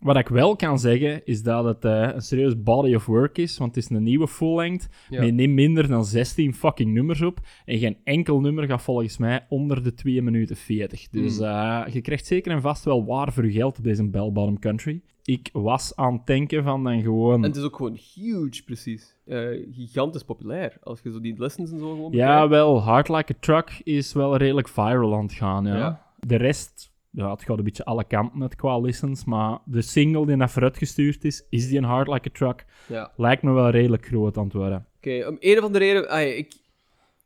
Wat ik wel kan zeggen, is dat het eh, een serieus body of work is, want het is een nieuwe full-length Ja. met niet minder dan 16 fucking nummers op. En geen enkel nummer gaat volgens mij onder de 2 minuten 40. Dus Hmm. eh, je krijgt zeker en vast wel waar voor je geld op deze Bell Bottom Country. Ik was aan het denken van dan gewoon... En het is ook gewoon huge, precies. Eh, gigantisch populair. Als je zo die lessons en zo gewoon Ja, bekijkt. wel, Hard Like a Truck is wel redelijk viral aan het gaan, ja. Ja. De rest, ja, het gaat een beetje alle kanten qua listens, maar de single die naar vooruitgestuurd is, is die een Hard Like a Truck, Ja. lijkt me wel redelijk groot aan het worden. Oké, om een of andere reden... ik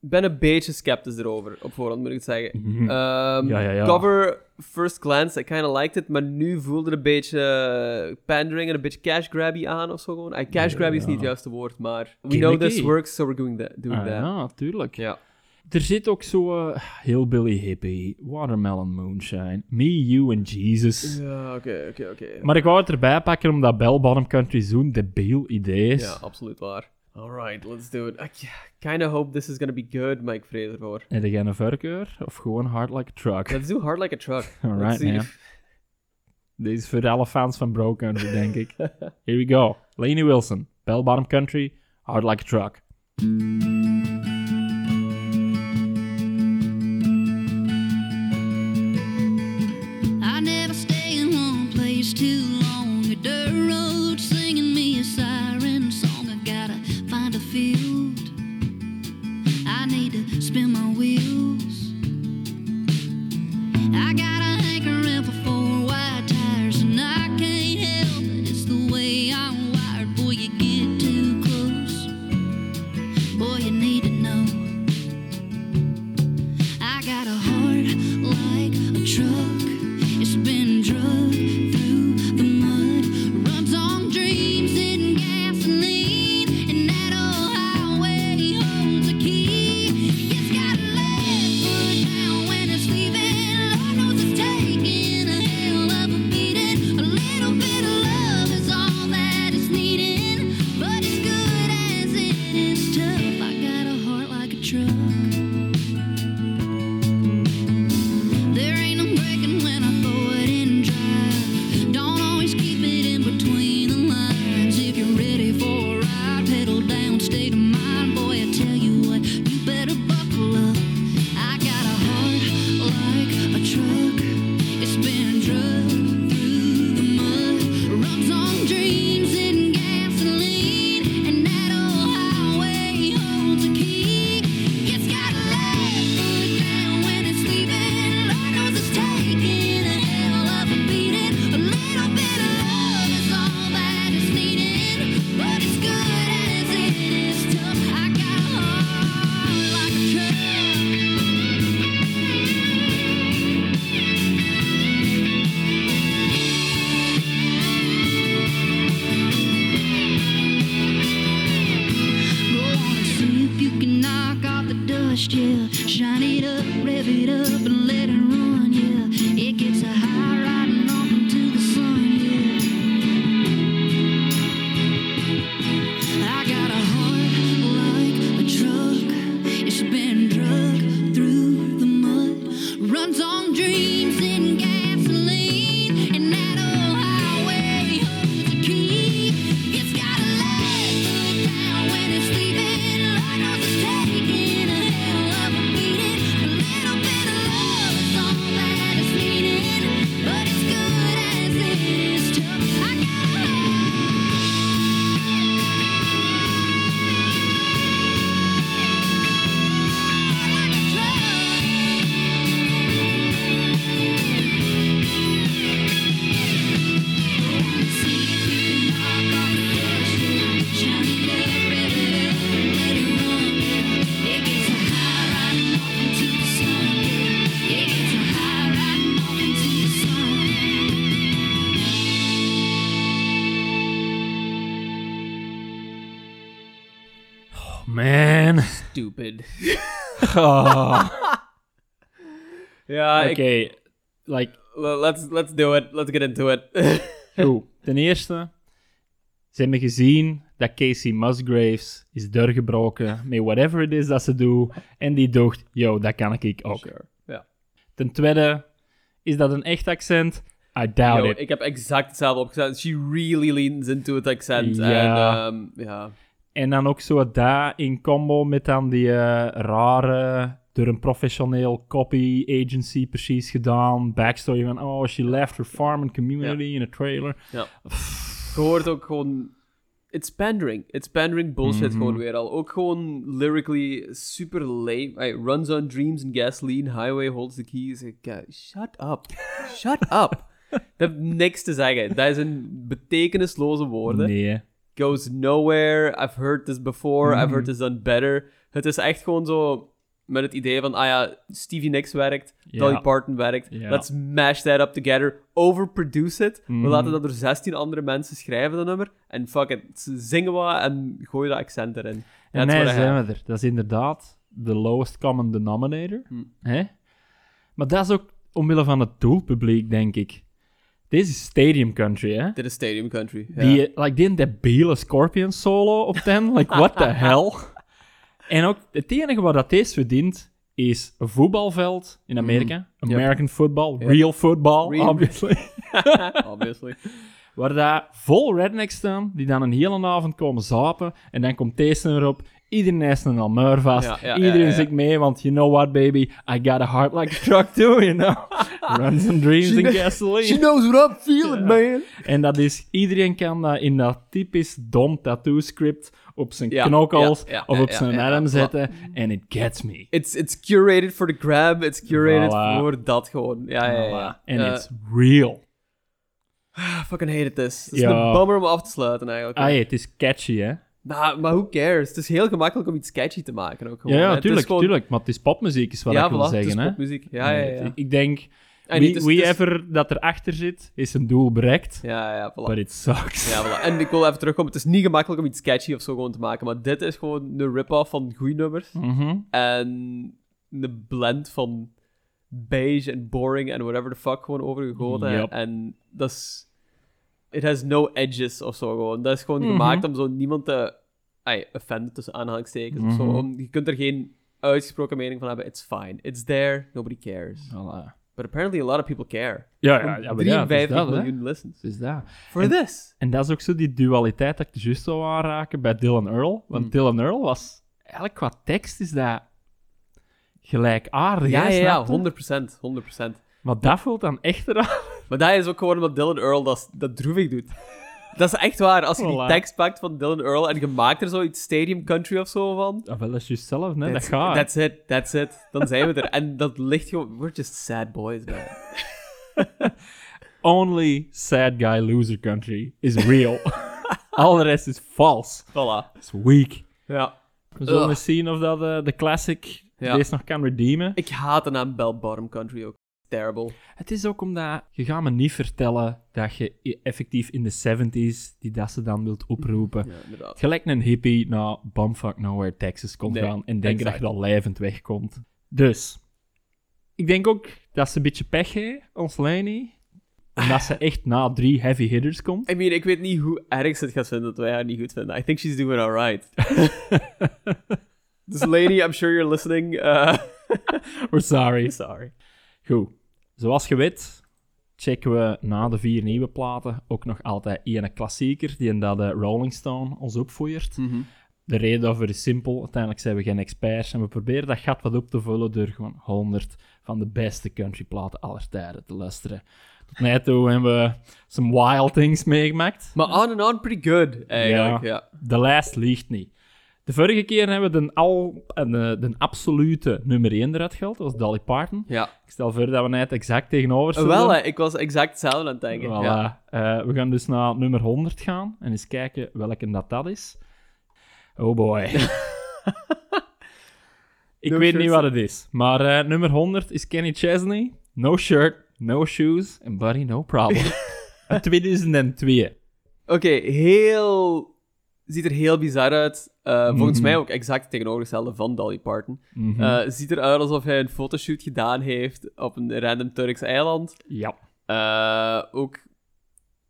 ben een beetje sceptisch erover, op voorhand moet ik het zeggen. Ja, ja, ja. Cover, first glance, I kind of liked it, maar nu voelde het een beetje eh, pandering en een beetje cash grabby aan of zo gewoon. Ah, cash Ja, grabby is niet het juiste woord, maar we know this works, so we're doing that. Doing Ah, that. ja, tuurlijk. Ja. Er zit ook zo uh, Hillbilly Hippie, Watermelon Moonshine, Me, You and Jesus. Ja, oké, oké, oké. Maar ik wou het erbij pakken omdat Bell Bottom Country zo'n debiel idee is. Ja, absoluut waar. Alright, let's do it. I kind of hope this is gonna be good, maar ik vrees ervoor. Heb jij een voorkeur? Of gewoon Hard Like a Truck? Let's do Hard Like a Truck. Let's see man. Deze is voor alle fans van Bro Country, denk ik. Here we go. Laney Wilson, Bell Bottom Country, Hard Like a Truck. Oh. Ja, Oké, ik- like, let's, let's do it. Let's get into it. goed. Ten eerste, ze hebben gezien dat Casey Musgraves is doorgebroken met whatever it is dat ze doet. En die dacht, yo, dat kan ik ook. Sure. Ja. Ten tweede, is dat een echt accent? I doubt Yo, it. ik heb exact hetzelfde opgezet. She really leans into it accent. Ja. En, ehm, ja. En dan ook zo dat in combo met dan die eh, rare, door een professioneel copy agency precies gedaan, backstory van, oh, she left her farm and community in a trailer. ja. Je hoort ook gewoon... It's pandering. It's pandering bullshit Mhm. gewoon weer al. Ook gewoon lyrically super lame. Hey, runs on dreams and gasoline. Highway holds the keys. Shut up. Shut up. Dat heeft niks te zeggen. Dat is een betekenisloze woorden. Nee. Goes nowhere. I've heard this before. I've Mhm. heard this done better. Het is echt gewoon zo met het idee van, ah ja, Stevie Nicks werkt. Dolly Parton werkt. Let's mash that up together. Overproduce it. Mhm. We laten dat door 16 andere mensen schrijven, dat nummer. En fuck it. Zingen wat en gooi dat accent erin. En nee, have. zijn we er. Dat is inderdaad de lowest common denominator. Hm. Hè? Maar dat is ook omwille van het doelpubliek, denk ik. Deze is stadium country, hè? Dit is Stadium Country. Ja. Die, like, die debiele Scorpion solo op 10. Like, what the hell? En ook, het enige wat dat deze verdient, is een voetbalveld in Amerika. Mhm. Yep. American football, Yep. real football, Real- obviously. Obviously. Waar daar vol rednecks staan, die dan een hele avond komen zapen. En dan komt deze erop. Iedereen heeft een almuur vast. Ja, ja, Iedereen zit mee, want you know what, baby? I got a heart like a truck too, you know? Runs and dreams She and gasoline. She knows what I'm feeling, man. En dat is, iedereen kan dat in dat typisch dom tattoo script op zijn Ja, knokkels ja, ja, of op zijn arm zetten. En it gets me. It's, it's curated for the grab. It's curated Voilà. voor dat gewoon. Ja, ja, ja. En Eh, it's real. I fucking hated this. Het is een bummer om af te sluiten, eigenlijk. Ah, ja, het is catchy, hè? Nou, maar who cares? Het is heel gemakkelijk om iets sketchy te maken ook gewoon. Ja, tuurlijk, gewoon- tuurlijk. Maar het is popmuziek, is wat ja, ik wil voilà, zeggen, het is popmuziek. Ja, ja, ja. Ik denk, En wie, niet, dus- wie dus- ever dat erachter zit, is een doel bereikt. Ja, ja, voilà. But it sucks. Ja, voilà. En ik wil even terugkomen. Het is niet gemakkelijk om iets sketchy of zo gewoon te maken, maar dit is gewoon een rip-off van goede nummers. Mhm. En een blend van beige en boring en whatever the fuck gewoon overgegoten. Yep. En dat is... It has no edges of zo gewoon. Dat is gewoon Mhm. gemaakt om zo niemand te... Ay, offenden tussen aanhalingstekens of zo. Mhm. Om, je kunt er geen uitgesproken mening van hebben. It's fine. It's there. Nobody cares. Voilà. But apparently a lot of people care. Ja, ja, ja, maar ja, het is 53 dat, hè. miljoen listens. Is dat. For En- this. En dat is ook zo die dualiteit dat ik juist zou aanraken bij Dylan Earl. Want Mm. Dylan Earl was... Eigenlijk qua tekst is dat gelijkaardig, Ja, ja, ja, snap je? 100%. 100%. Maar dat voelt dan echt eraan. Maar dat is ook gewoon omdat Dylan Earl dat, dat droevig doet. Dat is echt waar. Als je die Voilà. tekst pakt van Dylan Earl en je maakt er zoiets stadium country of zo van. Ja, wel, dat is juist zelf, hè. Dat gaat. that's it, that's it. Dan zijn we er. En dat ligt gewoon... We're just sad boys, man. Only sad guy loser country is real. Al de rest is vals. Voilà. It's weak. Ja. We zullen Ugh. eens zien of dat eh, de classic Ja. deze nog kan redeemen. Ik haat de naam Bell Bottom Country ook. Terrible. Het is ook omdat je gaat me niet vertellen dat je i- effectief in de 70s die dat ze dan wilt oproepen. Ja, inderdaad. Gelijk een hippie naar Bumfuck Nowhere, Texas komt Nee, gaan en denken dat je dat levend wegkomt. Dus, ik denk ook dat ze een beetje pech heeft, ons Lenny. Omdat ze echt na drie heavy hitters komt. I mean, ik weet niet hoe erg ze het gaat vinden dat wij haar niet goed vinden. I think she's doing alright. dus lady, I'm sure you're listening. Uh, We're sorry. sorry. Goed. Zoals je weet, checken we na de vier nieuwe platen ook nog altijd een klassieker, die in dat de Rolling Stone ons opvoert. De reden daarvoor is simpel. Uiteindelijk zijn we geen experts en we proberen dat gat wat op te vullen door gewoon 100 van de beste countryplaten aller tijden te luisteren. Tot nu toe hebben we some wild things meegemaakt. Maar on and on pretty good, eigenlijk. Ja. De lijst liegt niet. De vorige keer hebben we de, al, eh, de, de absolute nummer 1 eruit gehaald. Dat was Dolly Parton. ja. Ik stel voor dat we net exact tegenover zullen. wel, hè, ik was exact hetzelfde aan het denken. Voilà. Ja. Eh, we gaan dus naar nummer 100 gaan en eens kijken welke dat, dat is. Oh boy. Ik No weet shirt niet wat het is, maar eh, nummer 100 is Kenny Chesney. No shirt, no shoes and buddy, no problem. Uit 2002. Oké, heel ziet er heel bizar uit. Eh, Volgens Mhm. mij ook exact het tegenovergestelde van Dolly Parton. Mhm. Eh, ziet eruit alsof hij een fotoshoot gedaan heeft op een random Turks eiland. ja. Eh, ook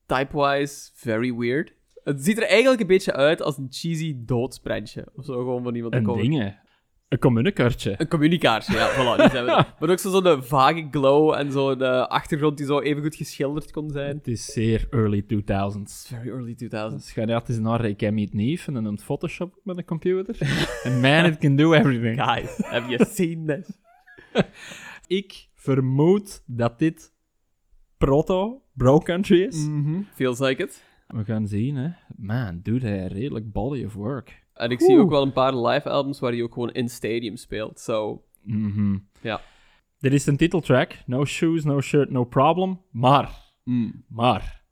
type-wise very weird. Het ziet er eigenlijk een beetje uit als een cheesy doodsprentje. Of zo, gewoon van iemand dat komt. dingen. Een communicaartje. Een communicatie, ja, voilà, die zijn we. Maar ook zo- zo'n vage glow en zo'n achtergrond die zo even goed geschilderd kon zijn. Het is zeer early 2000s. Very early 2000s. Dus ga net eens naar, ik niet nieuw en een Photoshop met een computer. And man, it can do everything. Guys, have you seen this? Ik vermoed dat dit proto Bro Country is. Feels like it. We gaan zien, hè. Man, doet hij redelijk body of work. En ik zie ook wel een paar live albums waar hij ook gewoon in stadium speelt. So, Mhm. ja. Dit is een titeltrack. No shoes, no shirt, no problem. Maar, maar,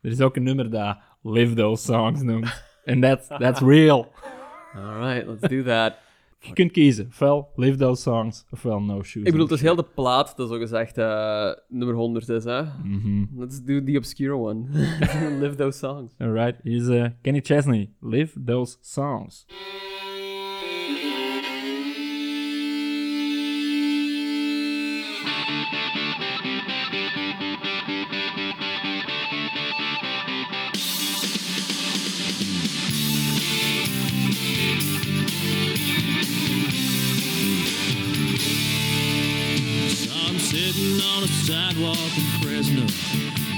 er is ook een nummer dat Live Those Songs noemt. En that's, that's real. Alright, let's do that. Je kunt kiezen. Ofwel Live Those Songs, ofwel No Shoes. Ik bedoel, het is heel de plaat dat zogezegd eh nummer 100 is, hè? Let's do the obscure one. Live those songs. Alright, is eh, Kenny Chesney. Live Those Songs. On a sidewalk in Fresno,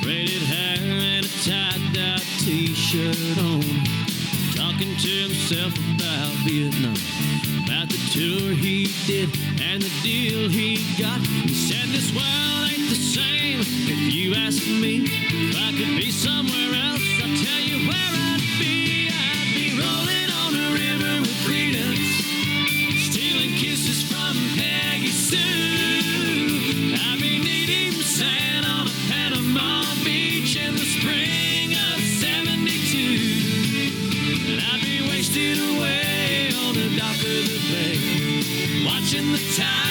braided hair and a tied-dye t-shirt on, talking to himself about Vietnam, about the tour he did and the deal he got. He said this world ain't the same. If you ask me, if I could be somewhere else, I'll tell you where I'd be.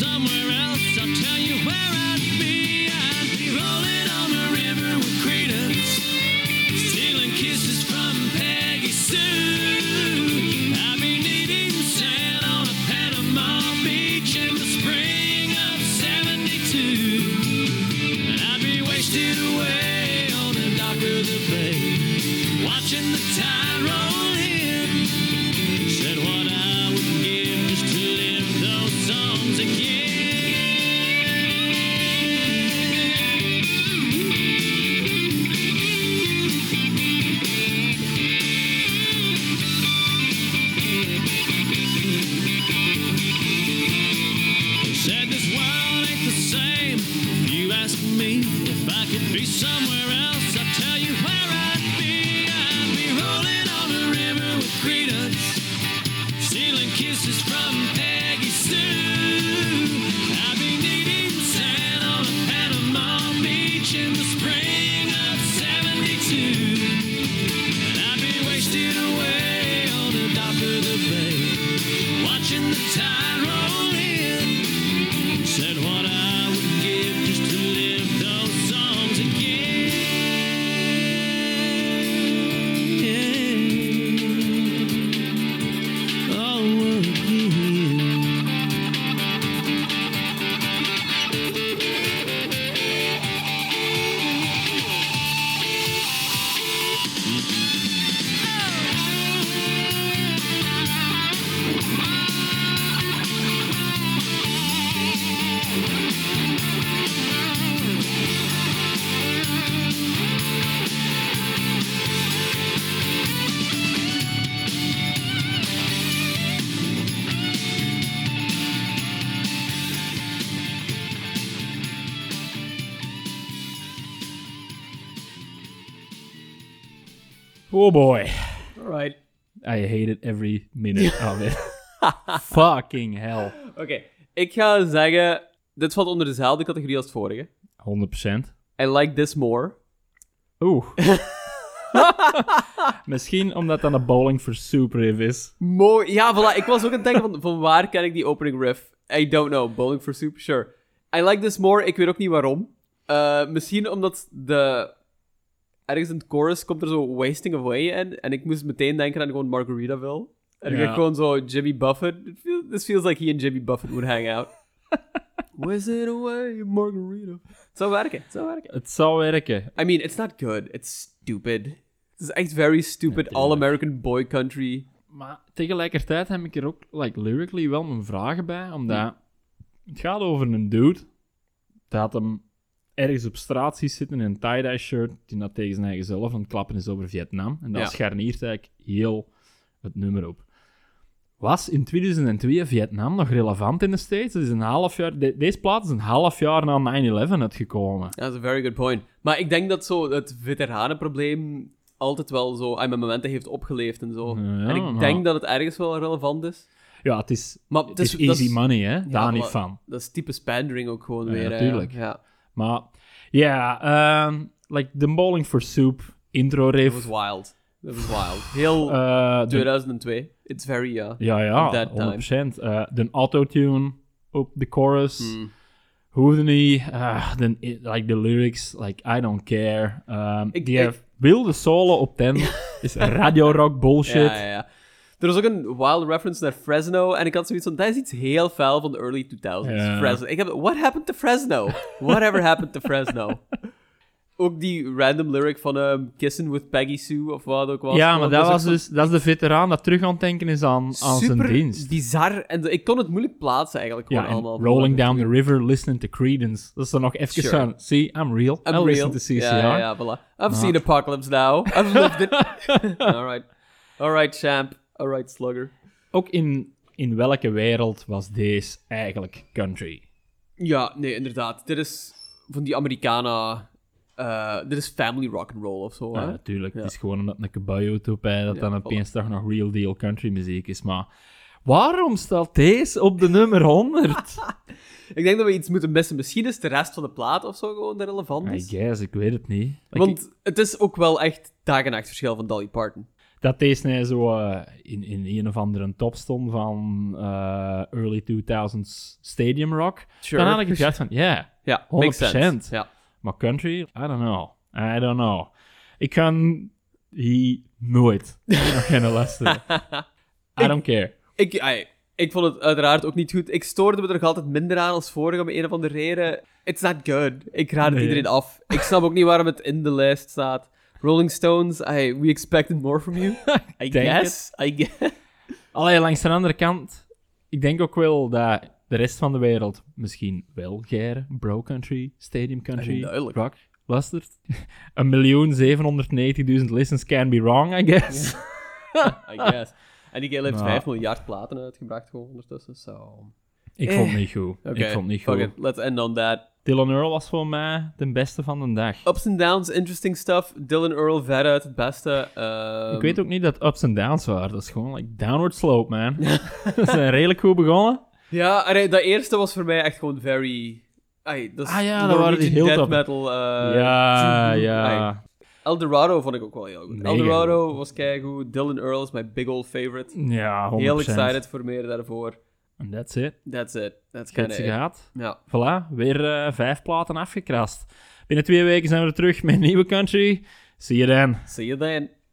somewhere else, Oh boy. Alright. I hated every minute of it. Fucking hell. Oké, ik ga zeggen... Dit valt onder dezelfde categorie als het vorige. 100%. I like this more. Oeh. Misschien omdat dat een Bowling for Soup riff is. Mooi. Ja, voilà. Ik was ook aan het denken van, van waar ken ik die opening riff? I don't know. Bowling for Soup? Sure. I like this more. Ik weet ook niet waarom. Eh, misschien omdat de... Ergens in het chorus komt er zo Wasting Away in. En ik moest meteen denken aan gewoon Margaritaville. En ik Ja. gewoon zo Jimmy Buffett. This feels like he and Jimmy Buffett would hang out. Wasting away, Margarita. Het zou werken. Het zou werken. Het zou werken. I mean, it's not good. It's stupid. Het is echt very stupid. All-American boy country. Maar tegelijkertijd heb ik er ook like, lyrically wel mijn vragen bij, omdat het gaat over een dude dat hem ergens op straat ziet zitten in een tie-dye shirt, die dat tegen zijn eigen zelf aan het klappen is over Vietnam. En dat Ja. scharniert eigenlijk heel het nummer op. Was in 2002 Vietnam nog relevant in de States? Dat is een half jaar, de- deze plaat is een half jaar na 9-11 uitgekomen. That's a very good point. Maar ik denk dat zo het veteranenprobleem altijd wel zo aan mijn momenten heeft opgeleefd en zo. Ja, en ik maar- denk dat het ergens wel relevant is. Ja, het is, Maar het is easy money, hè? Daar niet van. Dat is type pandering ook gewoon Ja, weer. hè. tuurlijk. Ja, Maar ja, ehm, like the Bowling for Soup intro that riff. was wild. That was wild. Heel eh, de- 2002. It's very, uh, ja, ja, that 100%. Eh, de autotune op de chorus. hmm. Hoefde niet. eh, de, like the lyrics, like I don't care. Ehm, Ik- die ik- wilde solo op 10 is radio rock bullshit. Ja, ja, ja. Er was ook een wild reference naar Fresno. En ik had zoiets van, dat is iets heel fel van de early 2000s. Ja. Fresno. Ik heb, what happened to Fresno? Whatever happened to Fresno? Ook die random lyric van ehm Kissing with Peggy Sue, of wat ook was. Ja, maar dat is was dus dat is de veteraan dat terug aan het denken is aan, aan zijn super dienst. bizar. En de- ik kon het moeilijk plaatsen eigenlijk Ja, allemaal. Rolling Down the River, listening to Credence. Dat is dan nog even Sure. van, see, I'm real. I'm I listen real. to CCR. Ja, ja, ja, voilà. I've seen Apocalypse now. I've lived it. Alright. Alright, champ. Alright, slugger. Ook in, in welke wereld was deze eigenlijk country? Ja, nee, inderdaad. Dit is van die Americana... eh, dit is family rock and roll of zo, Ja, natuurlijk. Ja. Het is gewoon omdat een caballo hè, dat Ja, dan voilà. opeens toch nog real deal country muziek is. Maar waarom staat deze op de nummer 100? Ik denk dat we iets moeten missen. Misschien is de rest van de plaat of zo gewoon relevant I guess, ik weet het niet. Want het is ook wel echt dag en nacht verschil van Dolly Parton. Dat deze zo eh, in, in een of andere top stond van eh, early 2000s stadium rock. Sure. Dan had ik het gedacht van, ja, Ja, 100%. makes sense. Ja. maar country, I don't know. I don't know. Ik kan hier nooit nog geen luisteren. I don't care. Ik, ik vond het uiteraard ook niet goed. Ik stoorde me er nog altijd minder aan als vorige, om een of andere reden. It's not good. Ik raad het Nee. iedereen af. Ik snap ook niet waarom het in de lijst staat. Rolling Stones, ai, we expected more from you. I guess. I guess. Alleen langs de andere kant, ik denk ook wel dat de rest van de wereld misschien wel geire bro country, stadium country, rock luistert. Een miljoen 790.000 listens can be wrong, I guess. I guess. En die heeft Nou. 5 miljard platen uitgebracht gewoon ondertussen, so... ik vond het niet goed. Ik vond het niet goed. it. Let's end on that. Dylan Earl was voor mij de beste van de dag. Ups and downs, interesting stuff. Dylan Earl, veruit het beste. Ehm, ik weet ook niet dat ups en downs waren. Dat is gewoon like downward slope, man. Ze zijn redelijk goed begonnen. Ja, allee, dat eerste was voor mij echt gewoon very... Ai, dat is Ah ja, dat waren die heel top. metal. eh, ja, ja. Eldorado vond ik ook wel heel goed. Mega Eldorado was keigoed. Dylan Earl is mijn big old favorite. Ja, 100%. Heel excited voor meer daarvoor. And that's it. That's it. That's kind ze gehad. Ja. Voilà, weer eh, vijf platen afgekrast. Binnen twee weken zijn we er terug met een nieuwe country. See you then. See you then.